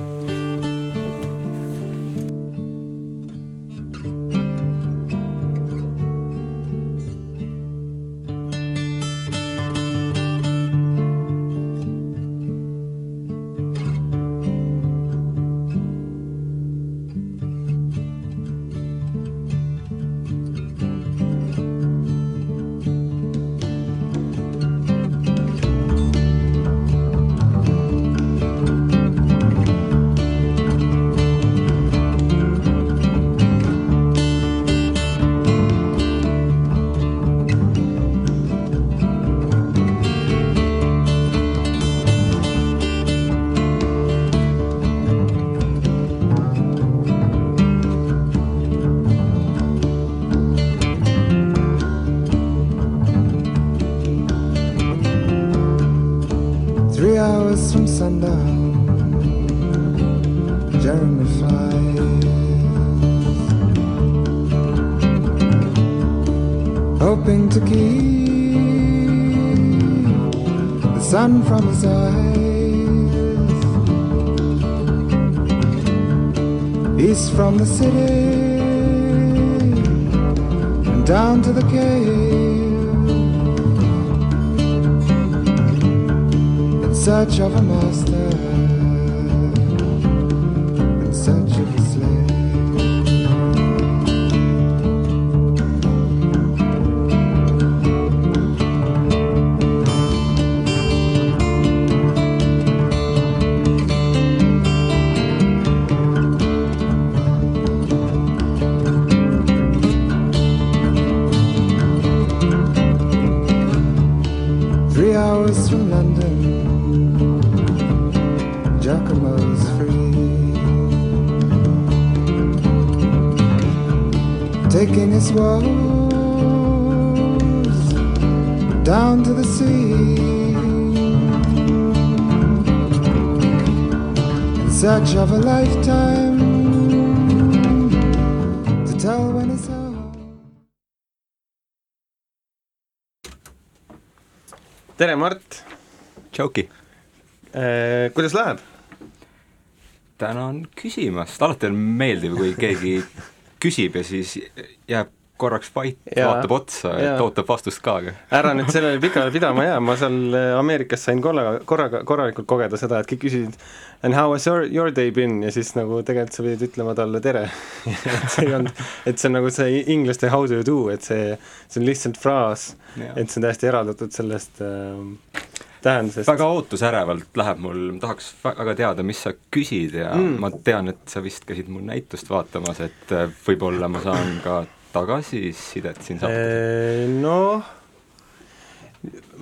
Search of a lifetime to tell when it's home. tere, Mart, tšauki, kuidas läheb? tänan küsimast, alati on meeldiv, kui keegi küsib ja siis jääb korraks vait, vaatab otsa, et ootab vastust ka, ära nüüd sellele pikale pidama jää, ma seal äh, Ameerikas sain korraga, korraga, korralikult kogeda seda, et kõik küsisid and how has your, your day been ja siis nagu tegelikult sa pidid ütlema talle tere et see ei olnud, et see on nagu see inglaste how do you do, et see, see on lihtsalt fraas, et see on täiesti eraldatud sellest äh, tähendusest. väga ootusärevalt läheb mul, tahaks väga teada, mis sa küsid ja Mm. mm. ma tean, et sa vist käisid mul näitust vaatamas, et äh, võib-olla ma saan ka tagasisidet siin saates. noh,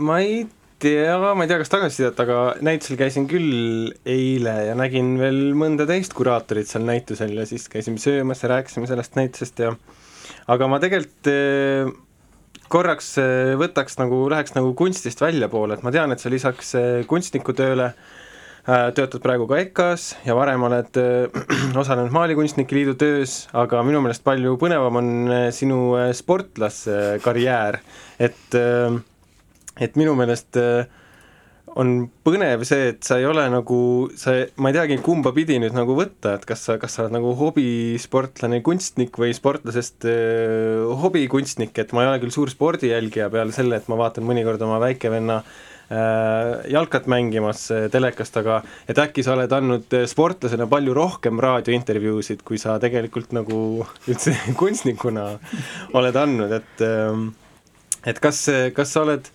ma ei tea, ma ei tea, kas tagasisidet, aga näitusel käisin küll eile ja nägin veel mõnda teist kuraatorit seal näitusel ja siis käisime söömas ja rääkisime sellest näitusest ja aga ma tegelikult eh, korraks eh, võtaks nagu, läheks nagu kunstist väljapoole, et ma tean, et sa lisaks kunstnikutööle äh, töötad praegu ka EKA-s ja varem oled äh, osalenud Maalikunstnike Liidu töös, aga minu meelest palju põnevam on äh, sinu äh, sportlaskarjäär, et äh, et minu meelest äh, on põnev see, et sa ei ole nagu, sa, ma ei teagi, kumba pidi nüüd nagu võtta, et kas sa, kas sa oled nagu hobisportlane, kunstnik või sportlasest äh, hobikunstnik, et ma ei ole küll suur spordijälgija peale selle, et ma vaatan mõnikord oma väikevenna äh, jalkat mängimas äh, telekast, aga et äkki sa oled andnud äh, sportlasena palju rohkem raadiointervjuusid, kui sa tegelikult nagu üldse kunstnikuna oled andnud, et ähm, et kas, kas sa oled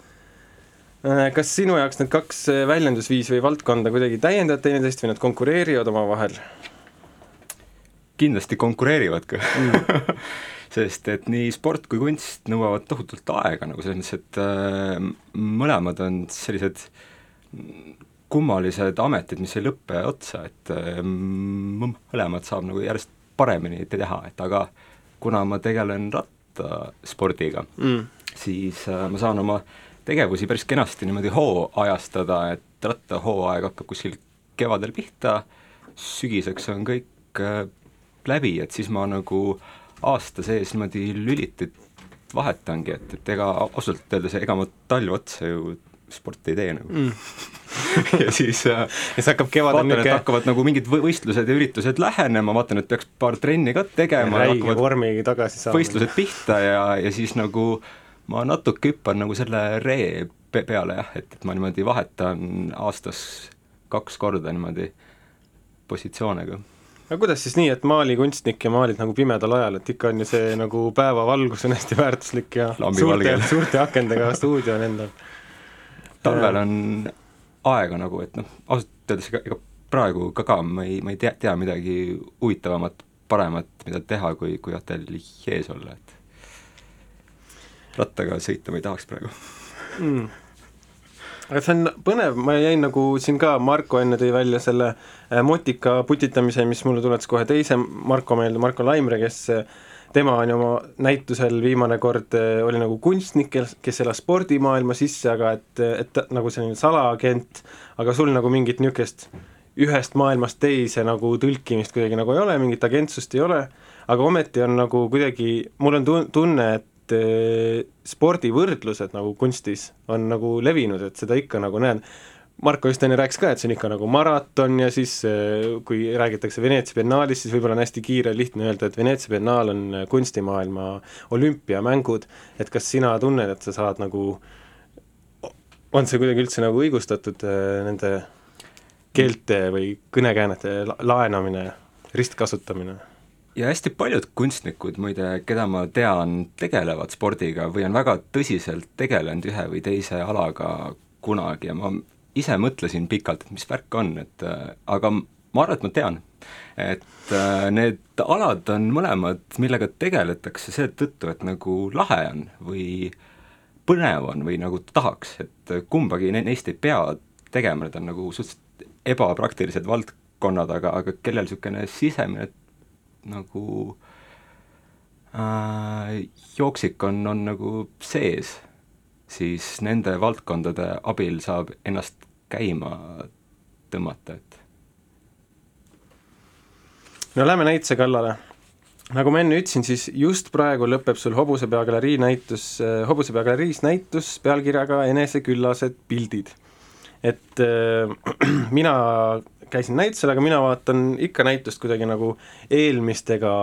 Äh, kas sinu jaoks need kaks äh, väljendusviisi või valdkonda kuidagi täiendavad teineteist või nad konkureerivad omavahel? kindlasti konkureerivad ka mm. sest et nii sport kui kunst nõuavad tohutult aega nagu selles mõttes, et äh, mõlemad on sellised kummalised ametid, mis ei lõpe otsa, et äh, mõlemad saab nagu järjest paremini teha, et aga kuna ma tegelen rattaspordiga Mm. siis äh, ma saan oma tegevusi päris kenasti niimoodi hooajastada, et rattahooaeg hakkab kuskil kevadel pihta, sügiseks on kõik äh, läbi, et siis ma nagu aasta sees niimoodi lülitit vahetangi, et, et ega ausalt öeldes, ega ma talve otsa ju sporti ei tee nagu Mm. ja siis äh, ja see hakkab kevadel vaatan, et hakkavad nagu mingid võ- võistlused ja üritused lähenema, vaatan, et peaks paar trenni ka tegema räige vormiga tagasi saama. võistlused pihta ja, ja siis nagu ma natuke hüppan nagu selle ree pe- peale jah, et, et ma niimoodi vahetan aastas kaks korda niimoodi positsioone ka. Aga kuidas siis nii, et maalikunstnik ja maalid nagu pimedal ajal, et ikka on ju see nagu päevavalgus on hästi väärtuslik ja Lambi suurte suurte akendega stuudio on endal. talvel on aega nagu, et noh, ausalt öeldes ega, ega praegu ka ka ma ei, ma ei tea, tea midagi huvitavamat, paremat, mida teha, kui, kui ateljees olla, et rattaga sõita ma ei tahaks praegu. mm.. Aga see on põnev, ma jäin nagu siin ka, Marko enne tõi välja selle äh, motika putitamise, mis mulle tuletas kohe teise Marko meelde, Marko Laimre, kes äh, tema on ju oma näitusel viimane kord äh, oli nagu kunstnik, kes, elas spordimaailma sisse, aga et, et nagu selline salaagent, aga sul nagu mingit niisugust ühest maailmast teise nagu tõlkimist kuidagi nagu ei ole, mingit agentsust ei ole, aga ometi on nagu kuidagi, mul on tun-, tunne, et eh, spordivõrdlused nagu kunstis on nagu levinud, et seda ikka nagu näed, Marko just enne rääkis ka, et see on ikka nagu maraton ja siis eh, kui räägitakse Veneetsia biennaalist, siis võib-olla on hästi kiire ja lihtne öelda, et Veneetsia biennaal on eh, kunstimaailma olümpiamängud, et kas sina tunned, et sa saad nagu, on see kuidagi üldse nagu õigustatud nende keelte või kõnekäänete la- laenamine, ristkasutamine? Ja hästi paljud kunstnikud muide, keda ma tean, tegelevad spordiga või on väga tõsiselt tegelenud ühe või teise alaga kunagi ja ma ise mõtlesin pikalt, et mis värk on, et äh, aga ma arvan, et ma tean. et äh, need alad on mõlemad, millega tegeletakse seetõttu, et nagu lahe on või põnev on või nagu tahaks, et kumbagi ne- neist ei pea tegema, need on nagu suhteliselt ebapraktilised valdkonnad, aga, aga kellel niisugune sisemine nagu äh, jooksik on, on nagu sees, siis nende valdkondade abil saab ennast käima tõmmata, et no lähme näituse kallale. nagu ma enne ütlesin, siis just praegu lõpeb sul Hobusepea galerii näitus, Hobusepea galeriis näitus pealkirjaga Eneseküllased pildid. et äh, mina käisin näitusel, aga mina vaatan ikka näitust kuidagi nagu eelmistega,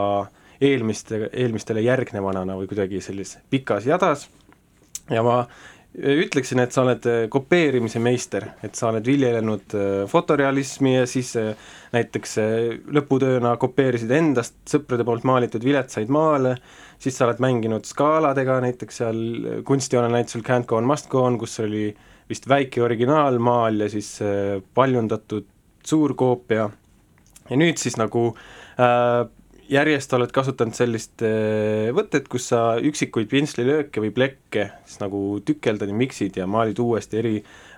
eelmiste, eelmistele järgnevanana või kuidagi sellises pikas jadas. Ja ma ütleksin, et sa oled äh, kopeerimise meister, et sa oled viljelenud äh, fotorealismi ja siis näiteks lõputööna kopeerisid endast sõprade poolt maalitud viletsaid maale, siis sa oled mänginud skaaladega, näiteks seal kunstijoonenäitusel Can't go on, must go on, kus oli vist väike originaalmaal ja siis paljundatud suurkoopia. Ja nüüd siis nagu äh, järjest oled kasutanud sellist äh, võtet, kus sa üksikuid pintslilööke või plekke siis nagu tükeldad ja miksid ja maalid uuesti eri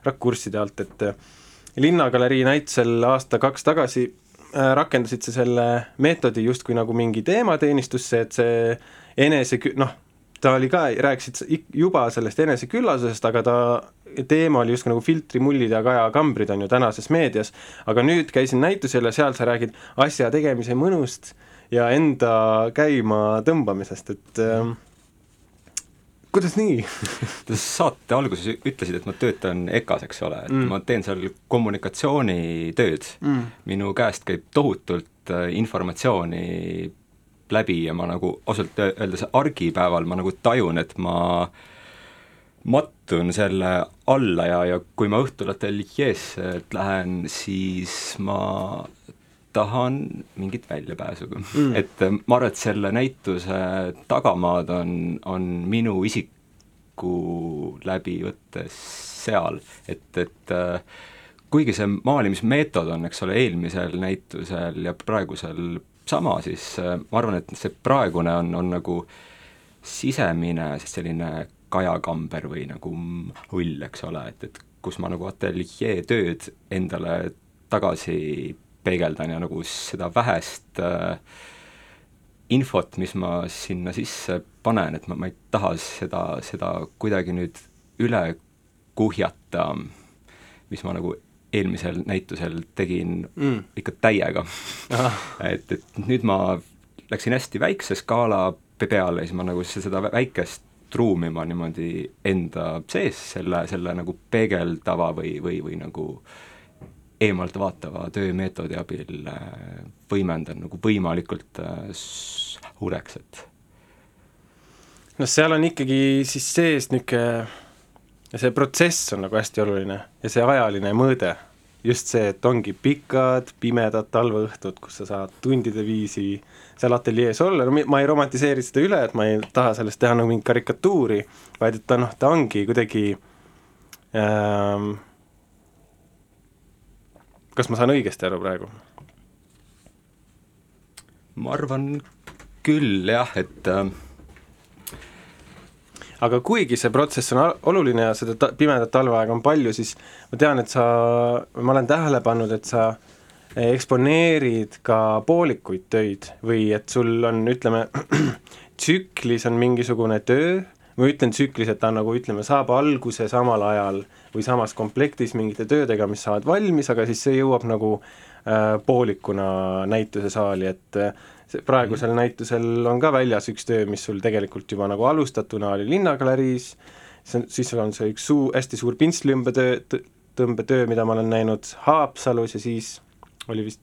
rakursside alt, et äh, Linnagalerii näitusel aasta-kaks tagasi äh, rakendasid sa selle meetodi justkui nagu mingi teemateenistusse, et see enese, noh, ta oli ka, rääkisid juba sellest eneseküllasusest, aga ta teema oli justkui nagu filtrimullid ja Kaja Kambrid on ju tänases meedias, aga nüüd käisin näitusel ja seal sa räägid asja tegemise mõnust ja enda käima tõmbamisest, et äh, kuidas nii Te saate alguses ütlesid, et ma töötan EKA-s, eks ole, et Mm. ma teen seal kommunikatsioonitööd mm. minu käest käib tohutult äh, informatsiooni läbi ja ma nagu ausalt öeldes argipäeval ma nagu tajun, et ma mattun selle alla ja, ja kui ma õhtul ateljeesse lähen, siis ma tahan mingit väljapääsu mm.. et äh, ma arvan, et selle näituse tagamaad on, on minu isiku läbi võttes seal, et, et äh, kuigi see maalimismeetod on, eks ole, eelmisel näitusel ja praegusel sama, siis äh, ma arvan, et see praegune on, on nagu sisemine siis selline kajakamber või nagu hull, eks ole, et, et kus ma nagu ateljee tööd endale tagasi peegeldan ja nagu seda vähest äh, infot, mis ma sinna sisse panen, et ma, ma ei taha seda, seda kuidagi nüüd üle kuhjata, mis ma nagu eelmisel näitusel tegin Mm. ikka täiega et, et nüüd ma läksin hästi väikse skaala peale siis ma nagu seda vä- väikest ruumi ma niimoodi enda sees selle, selle nagu peegeldava või, või, või nagu eemalt vaatava töömeetodi abil äh, võimendan nagu võimalikult äh, suureks, et noh, seal on ikkagi siis sees niisugune see protsess on nagu hästi oluline ja see ajaline mõõde, just see, et ongi pikad pimedad talveõhtud, kus sa saad tundide viisi seal ateljees olla, no ma ei romantiseeri seda üle, et ma ei taha sellest teha nagu mingit karikatuuri, vaid et ta noh, ta ongi kuidagi ähm, kas ma saan õigesti aru praegu? ma arvan küll jah, et äh, aga kuigi see protsess on oluline ja seda ta-, pimedat talveaega on palju, siis ma tean, et sa, ma olen tähele pannud, et sa eksponeerid ka poolikuid töid või et sul on, ütleme, tsüklis on mingisugune töö, ma ütlen tsüklis, et ta on nagu ütleme, saab alguse samal ajal või samas komplektis mingite töödega, mis saavad valmis, aga siis see jõuab nagu äh, poolikuna näitusesaali, et äh, praegusel mm. näitusel on ka väljas üks töö, mis sul tegelikult juba nagu alustatuna oli Linnagaleriis, siis sul on see üks suu-, hästi suur pintslitõmbetöö, tõmbetöö, mida ma olen näinud Haapsalus ja siis oli vist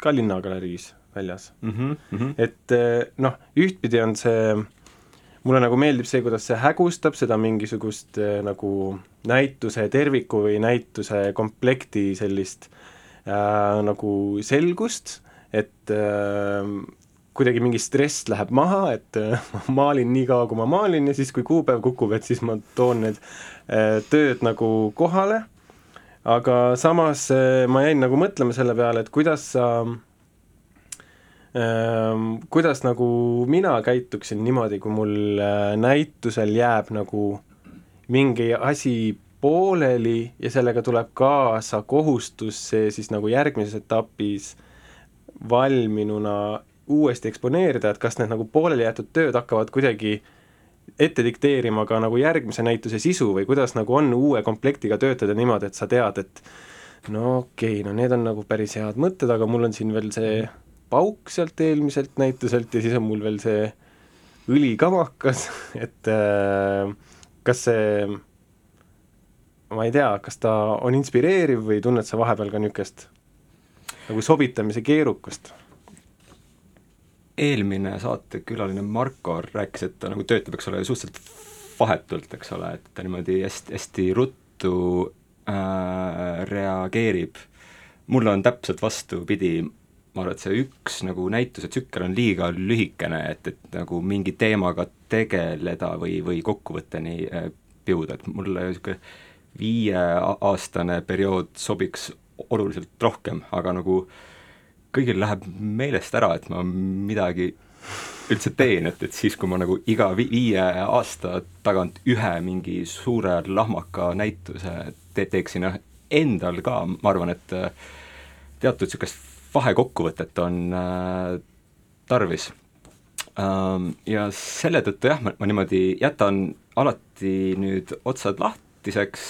ka Linnagaleriis väljas mm. -hmm, mm -hmm. et eh, noh, ühtpidi on see, mulle nagu meeldib see, kuidas see hägustab seda mingisugust äh, nagu näituse terviku või näituse komplekti sellist äh, nagu selgust, et äh, kuidagi mingi stress läheb maha, et äh, ma maalin nii kaua, kui ma maalin ja siis, kui kuupäev kukub, et siis ma toon need äh, tööd nagu kohale, aga samas äh, ma jäin nagu mõtlema selle peale, et kuidas sa Ehm, kuidas nagu mina käituksin niimoodi, kui mul äh, näitusel jääb nagu mingi asi pooleli ja sellega tuleb kaasa kohustus see siis nagu järgmises etapis valminuna uuesti eksponeerida, et kas need nagu pooleli jäetud tööd hakkavad kuidagi ette dikteerima ka nagu järgmise näituse sisu või kuidas nagu on uue komplektiga töötada niimoodi, et sa tead, et no okei okay,, no need on nagu päris head mõtted, aga mul on siin veel see pauk sealt eelmiselt näituselt ja siis on mul veel see õlikamakas, et äh, kas see, ma ei tea, kas ta on inspireeriv või tunned sa vahepeal ka niisugust nagu sobitamise keerukust? Eelmine saatekülaline Marko rääkis, et ta nagu töötab, eks ole, suhteliselt vahetult, eks ole, et ta niimoodi hästi, hästi ruttu äh, reageerib. mulle on täpselt vastupidi, ma arvan, et see üks nagu näituse tsükkel on liiga lühikene, et, et nagu mingi teemaga tegeleda või, või kokkuvõtteni äh, jõuda, et mulle niisugune viieaastane periood sobiks oluliselt rohkem, aga nagu kõigil läheb meelest ära, et ma midagi üldse teen, et, et siis, kui ma nagu iga vi viie aasta tagant ühe mingi suure lahmaka näituse te teeksin, noh, endal ka, ma arvan, et äh, teatud niisugust vahekokkuvõtet on äh, tarvis ähm,. Ja selle tõttu jah, ma, niimoodi jätan alati nüüd otsad lahtiseks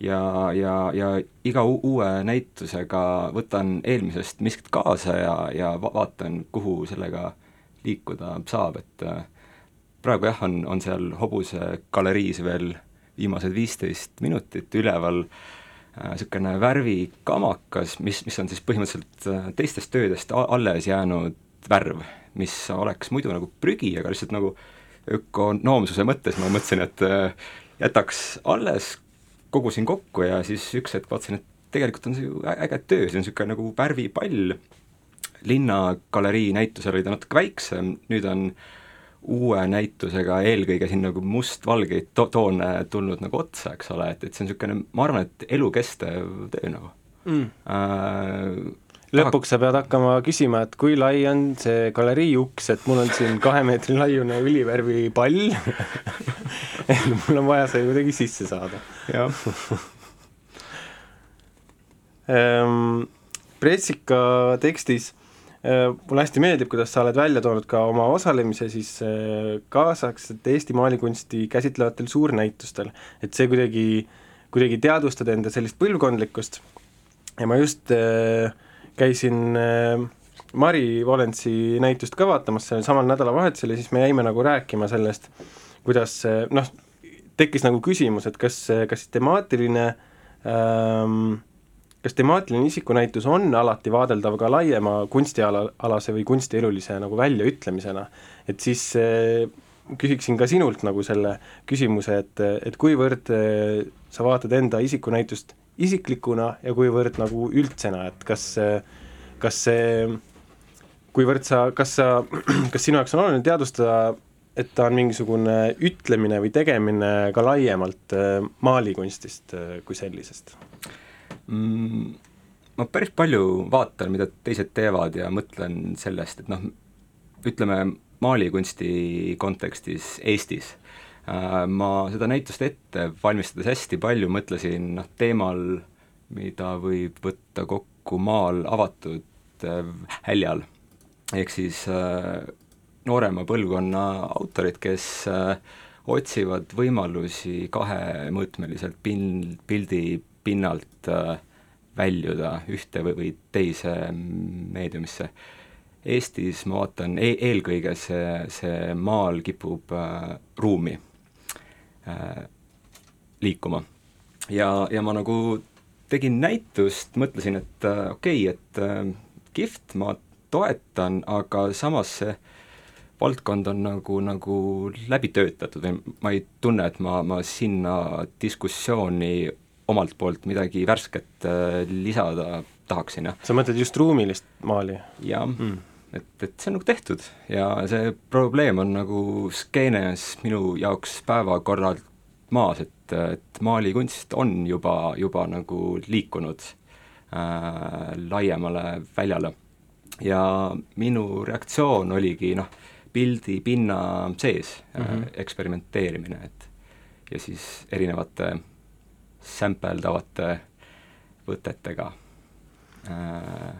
ja, ja, ja iga uue näitusega võtan eelmisest miskit kaasa ja, ja va vaatan, kuhu sellega liikuda saab, et äh, praegu jah, on, on seal hobuse galeriis veel viimased viisteist minutit üleval niisugune äh, värvikamakas, mis, mis on siis põhimõtteliselt äh, teistest töödest alles jäänud värv, mis oleks muidu nagu prügi, aga lihtsalt nagu ökonoomsuse mõttes ma mõtlesin, et äh, jätaks alles, kogusin kokku ja siis üks hetk vaatasin, et tegelikult on see ju äge töö, see on niisugune nagu värvipall, linnagalerii näitusel oli ta natuke väiksem, nüüd on uue näitusega eelkõige siin nagu mustvalgeid to-, toone tulnud nagu otsa, eks ole, et, et see on niisugune, ma arvan, et elukestev töö nagu. Mm.. Äh, lõpuks sa pead hakkama küsima, et kui lai on see galerii uks, et mul on siin kahe meetri laiune õlivärvi pall et mul on vaja see kuidagi sisse saada. Ehm, Pressika tekstis äh, mulle hästi meeldib, kuidas sa oled välja toonud ka oma osalemise siis äh, kaasaegsete Eesti maalikunsti käsitlevatel suurnäitustel, et see kuidagi, kuidagi teadvustada enda sellist põlvkondlikkust. Ja ma just äh, käisin äh, Mari Volensi näitust ka vaatamas sellel samal nädalavahetusel ja siis me jäime nagu rääkima sellest, kuidas noh, tekkis nagu küsimus, et kas, kas temaatiline ähm, kas temaatiline isikunäitus on alati vaadeldav ka laiema kunstiala, alase või kunstielulise nagu väljaütlemisena, et siis äh, küsiksin ka sinult nagu selle küsimuse, et, et kuivõrd äh, sa vaatad enda isikunäitust isiklikuna ja kuivõrd nagu üldsena, et kas, kas see, kuivõrd sa, kas sa, kas sinu jaoks on oluline teadvustada, et ta on mingisugune ütlemine või tegemine ka laiemalt äh, maalikunstist kui sellisest? mm,? Ma päris palju vaatan, mida teised teevad ja mõtlen sellest, et noh, ütleme maalikunsti kontekstis Eestis äh, ma seda näitust ette valmistades hästi palju mõtlesin noh, teemal, mida võib võtta kokku maal avatud äh, häljal. ehk siis äh, noorema põlvkonna autorid, kes otsivad võimalusi kahemõõtmeliselt pin-, pildi pinnalt äh, väljuda ühte või, või teise meediumisse. Eestis ma vaatan e, eelkõige see, see maal kipub äh, ruumi äh, liikuma. ja, ja ma nagu tegin näitust, mõtlesin, et äh, okei okay,, et äh, kihvt, ma toetan, aga samas see valdkond on nagu, nagu läbi töötatud või ma ei tunne, et ma, ma sinna diskussiooni omalt poolt midagi värsket äh, lisada tahaksin, jah. sa mõtled just ruumilist maali? jah mm., et, et see on nagu tehtud ja see probleem on nagu skeenes minu jaoks päevakorralt maas, et, et maalikunst on juba, juba nagu liikunud äh, laiemale väljale. ja minu reaktsioon oligi noh, pildi pinna sees mm -hmm. äh, eksperimenteerimine, et ja siis erinevate sämpeldavate võtetega äh,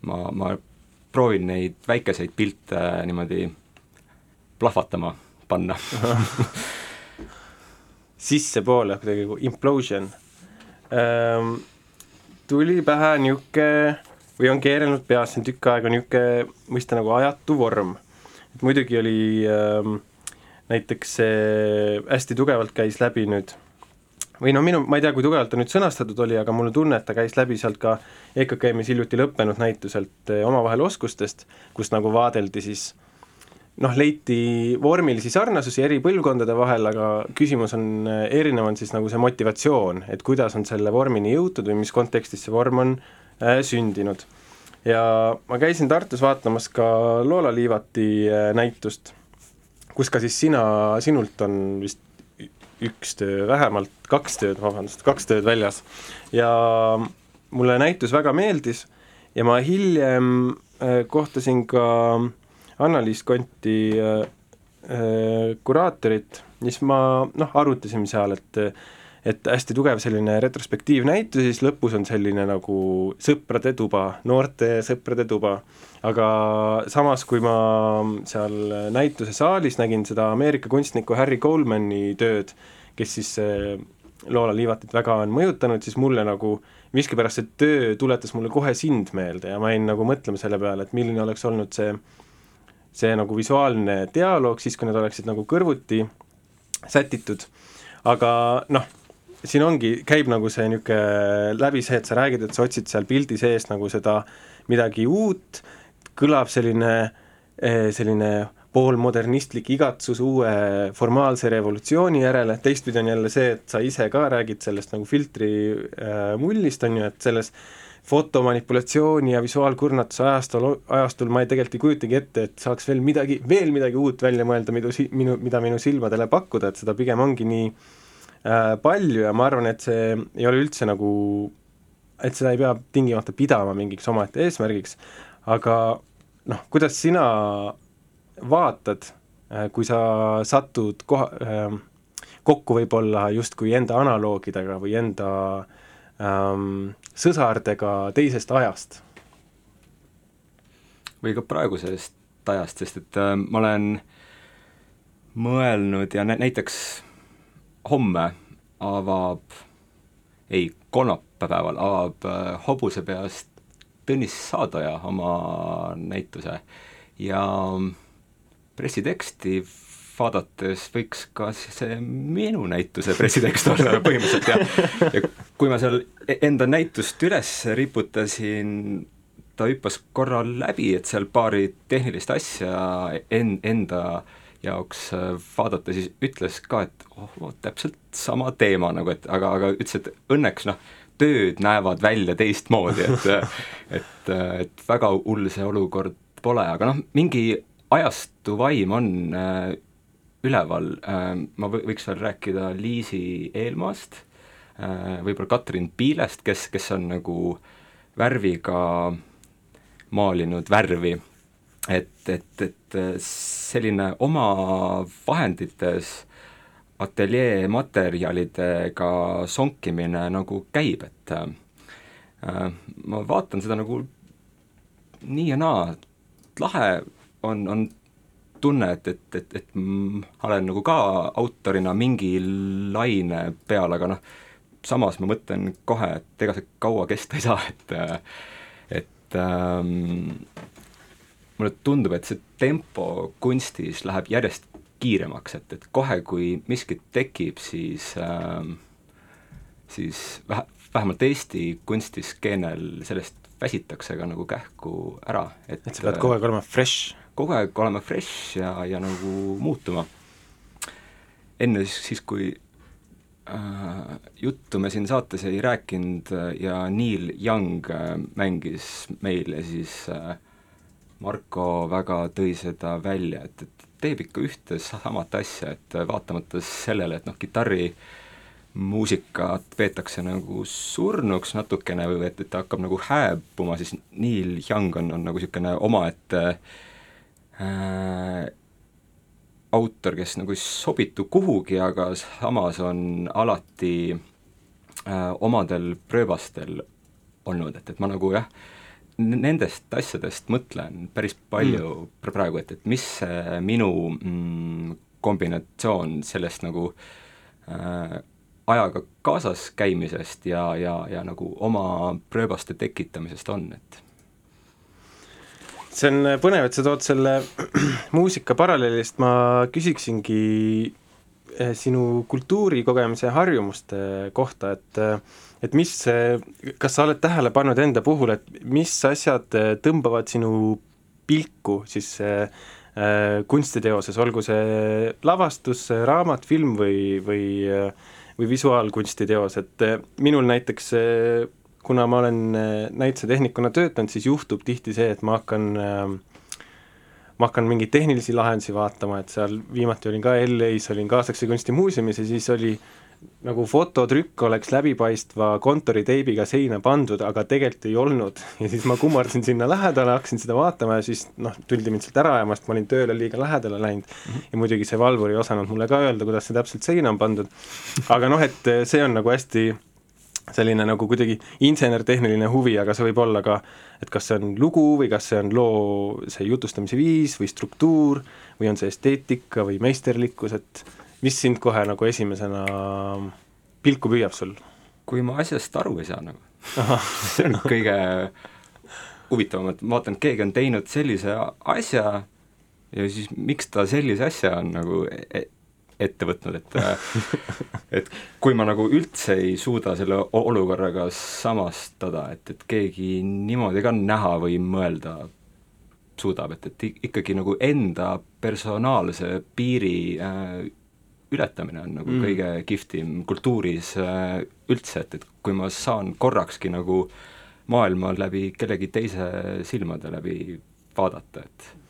ma, ma proovin neid väikeseid pilte niimoodi plahvatama panna sissepoole kuidagi nagu implosion ähm,. tuli pähe niisugune või on keerelnud peas siin tükk aega niisugune mõiste nagu ajatu vorm. et muidugi oli ähm, näiteks see hästi tugevalt käis läbi nüüd või noh, minu, ma ei tea, kui tugevalt ta nüüd sõnastatud oli, aga mul on tunne, et ta käis läbi sealt ka EKKM-is hiljuti lõppenud näituselt eh, omavahel oskustest, kus nagu vaadeldi siis noh, leiti vormilisi sarnasusi eri põlvkondade vahel, aga küsimus on, eh, erinev on siis nagu see motivatsioon, et kuidas on selle vormini jõutud või mis kontekstis see vorm on äh, sündinud. ja ma käisin Tartus vaatamas ka Loola Liivati äh, näitust, kus ka siis sina, sinult on vist üks töö, vähemalt kaks tööd, vabandust, kaks tööd väljas. ja mulle näitus väga meeldis ja ma hiljem äh, kohtasin ka Anna-Liis Konti äh, äh, kuraatorit, siis ma noh, arutasime seal, et et hästi tugev selline retrospektiivnäitus ja siis lõpus on selline nagu sõprade tuba, noorte sõprade tuba. Aga samas, kui ma seal näituse saalis nägin seda Ameerika kunstniku Harry Colemani tööd, kes siis äh, Loola Liivatit väga on mõjutanud, siis mulle nagu miskipärast see töö tuletas mulle kohe sind meelde ja ma jäin nagu mõtlema selle peale, et milline oleks olnud see see nagu visuaalne dialoog, siis kui need oleksid nagu kõrvuti sätitud, aga noh, siin ongi, käib nagu see niisugune läbi see, et sa räägid, et sa otsid seal pildi sees nagu seda midagi uut, kõlab selline, eh, selline poolmodernistlik igatsus uue formaalse revolutsiooni järele, teistpidi on jälle see, et sa ise ka räägid sellest nagu filtri äh, mullist, on ju, et selles fotomanipulatsiooni ja visuaalkurnatuse ajastul, ajastul ma ei, tegelikult ei kujutagi ette, et saaks veel midagi, veel midagi uut välja mõelda, mida si-, minu, mida minu silmadele pakkuda, et seda pigem ongi nii äh, palju ja ma arvan, et see ei ole üldse nagu, et seda ei pea tingimata pidama mingiks omaette eesmärgiks, aga noh, kuidas sina vaatad äh,, kui sa satud koha äh,, kokku võib-olla justkui enda analoogidega või enda ähm, sõsardega teisest ajast. või ka praegusest ajast, sest et äh, ma olen mõelnud ja nä näiteks homme avab, ei, kolmapäeval avab äh, Hobuse peast Tõnis Saadoja oma näituse. Ja pressiteksti vaadates võiks ka see minu näituse pressitekst olla põhimõtteliselt ja, ja kui ma seal e-, enda näitust üles riputasin, ta hüppas korra läbi, et seal paari tehnilist asja en-, enda jaoks äh, vaadata, siis ütles ka, et oh, oh, täpselt sama teema nagu, et aga, aga ütles, et õnneks noh, tööd näevad välja teistmoodi, et et, et väga hull see olukord pole, aga noh, mingi ajastu vaim on äh, üleval, ähm, ma võiks veel rääkida Liisi Eelmaast, äh, võib-olla Katrin Piilest, kes, kes on nagu värviga maalinud värvi, et, et, et selline oma vahendites ateljee materjalidega sonkimine nagu käib, et äh, ma vaatan seda nagu nii ja naa, lahe on, on tunne, et, et, et, et ma olen nagu ka autorina mingi laine peal, aga noh, samas ma mõtlen kohe, et ega see kaua kesta ei saa, et et ähm, mulle tundub, et see tempo kunstis läheb järjest kiiremaks, et, et kohe, kui miskit tekib, siis ähm, siis vähe, vähemalt Eesti kunstiskeenel sellest väsitakse ka nagu kähku ära, et et sa pead kogu aeg olema fresh. kogu aeg olema fresh ja, ja nagu muutuma. enne siis, siis kui äh, juttu me siin saates ei rääkinud äh, ja Neil Young äh, mängis meil ja siis äh, Marko väga tõi seda välja, et, et teeb ikka ühte samat asja, et vaatamata sellele, et noh, kitarri muusikat peetakse nagu surnuks natukene või et, et ta hakkab nagu hääbuma, siis Neil Young on, on nagu niisugune omaette äh, autor, kes nagu ei sobitu kuhugi, aga samas on alati äh, omadel prööbastel olnud, et, et ma nagu jah, nendest asjadest mõtlen päris palju mm. praegu, et, et mis see minu mm, kombinatsioon sellest nagu äh, ajaga kaasas käimisest ja, ja, ja nagu oma prööbaste tekitamisest on, et see on põnev, et sa tood selle muusika paralleelist, ma küsiksingi eh, sinu kultuurikogemise harjumuste kohta, et et mis, kas sa oled tähele pannud enda puhul, et mis asjad tõmbavad sinu pilku siis äh, kunstiteoses, olgu see lavastus, raamat, film või, või või visuaalkunstiteos, et minul näiteks kuna ma olen näitusetehnikuna töötanud, siis juhtub tihti see, et ma hakkan ma hakkan mingeid tehnilisi lahendusi vaatama, et seal viimati olin ka LA-s, olin kaasaegse kunstimuuseumis ja siis oli nagu fototrükk oleks läbipaistva kontoriteibiga seina pandud, aga tegelikult ei olnud. ja siis ma kummardasin sinna lähedale, hakkasin seda vaatama ja siis noh, tuldi mind sealt ära ajama, sest ma olin tööle liiga lähedale läinud mm. -hmm. ja muidugi see valvur ei osanud mulle ka öelda, kuidas see täpselt seina on pandud. aga noh, et see on nagu hästi selline nagu kuidagi insener-tehniline huvi, aga see võib olla ka, et kas see on lugu või kas see on loo see jutustamise viis või struktuur või on see esteetika või meisterlikkus, et mis sind kohe nagu esimesena pilku püüab sul? kui ma asjast aru ei saa nagu. see on kõige huvitavam, et ma vaatan, et keegi on teinud sellise asja ja siis miks ta sellise asja on nagu e-, ette võtnud, et et kui ma nagu üldse ei suuda selle olukorraga samastada, et, et keegi niimoodi ka näha või mõelda suudab, et, et ikkagi nagu enda personaalse piiri äh, ületamine on nagu mm. kõige kihvtim kultuuris äh, üldse, et, et kui ma saan korrakski nagu maailma läbi kellegi teise silmade läbi vaadata, et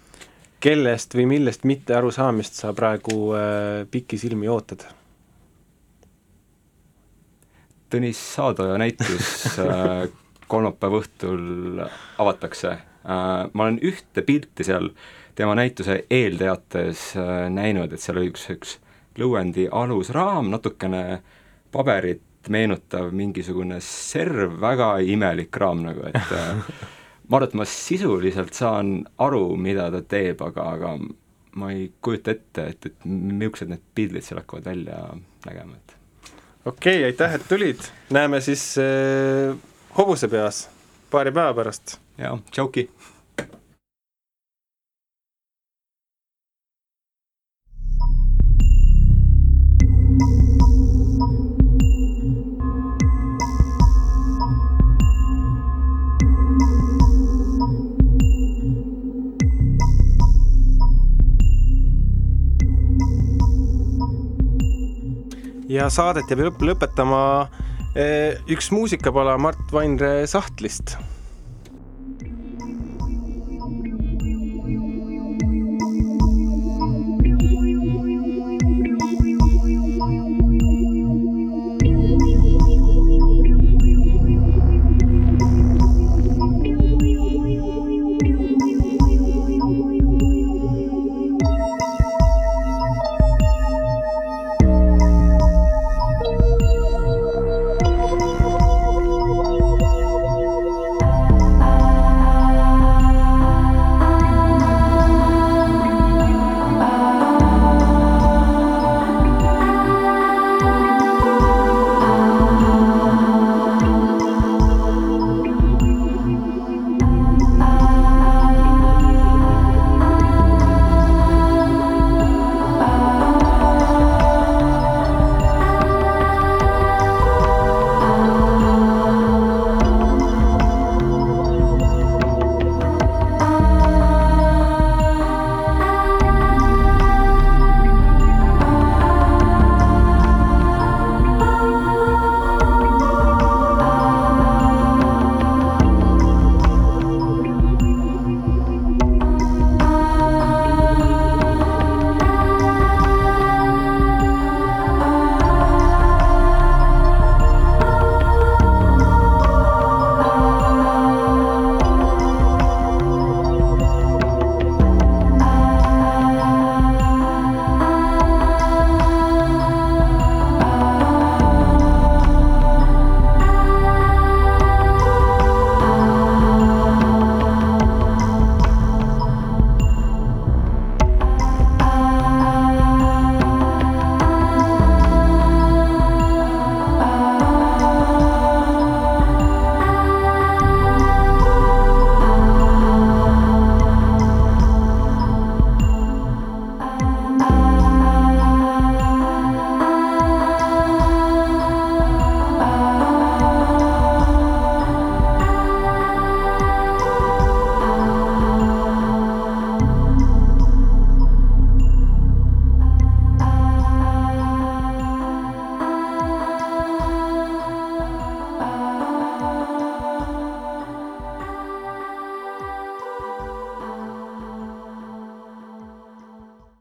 kellest või millest mitte arusaamist sa praegu äh, pikisilmi ootad? Tõnis Saadoja näitus äh, kolmapäeva õhtul avatakse äh,. ma olen ühte pilti seal tema näituse eelteates näinud, et seal oli üks, üks lõuendi alusraam, natukene paberit meenutav mingisugune serv, väga imelik raam nagu, et ma arvan, et ma sisuliselt saan aru, mida ta teeb, aga, aga ma ei kujuta ette, et, et millised need pildid seal hakkavad välja nägema, et okei okay,, aitäh, et tulid, näeme siis äh, hobusepeas paari päeva pärast. jaa, tšauki! Ja saadet jääb lõpetama eh, üks muusikapala Mart Vainre sahtlist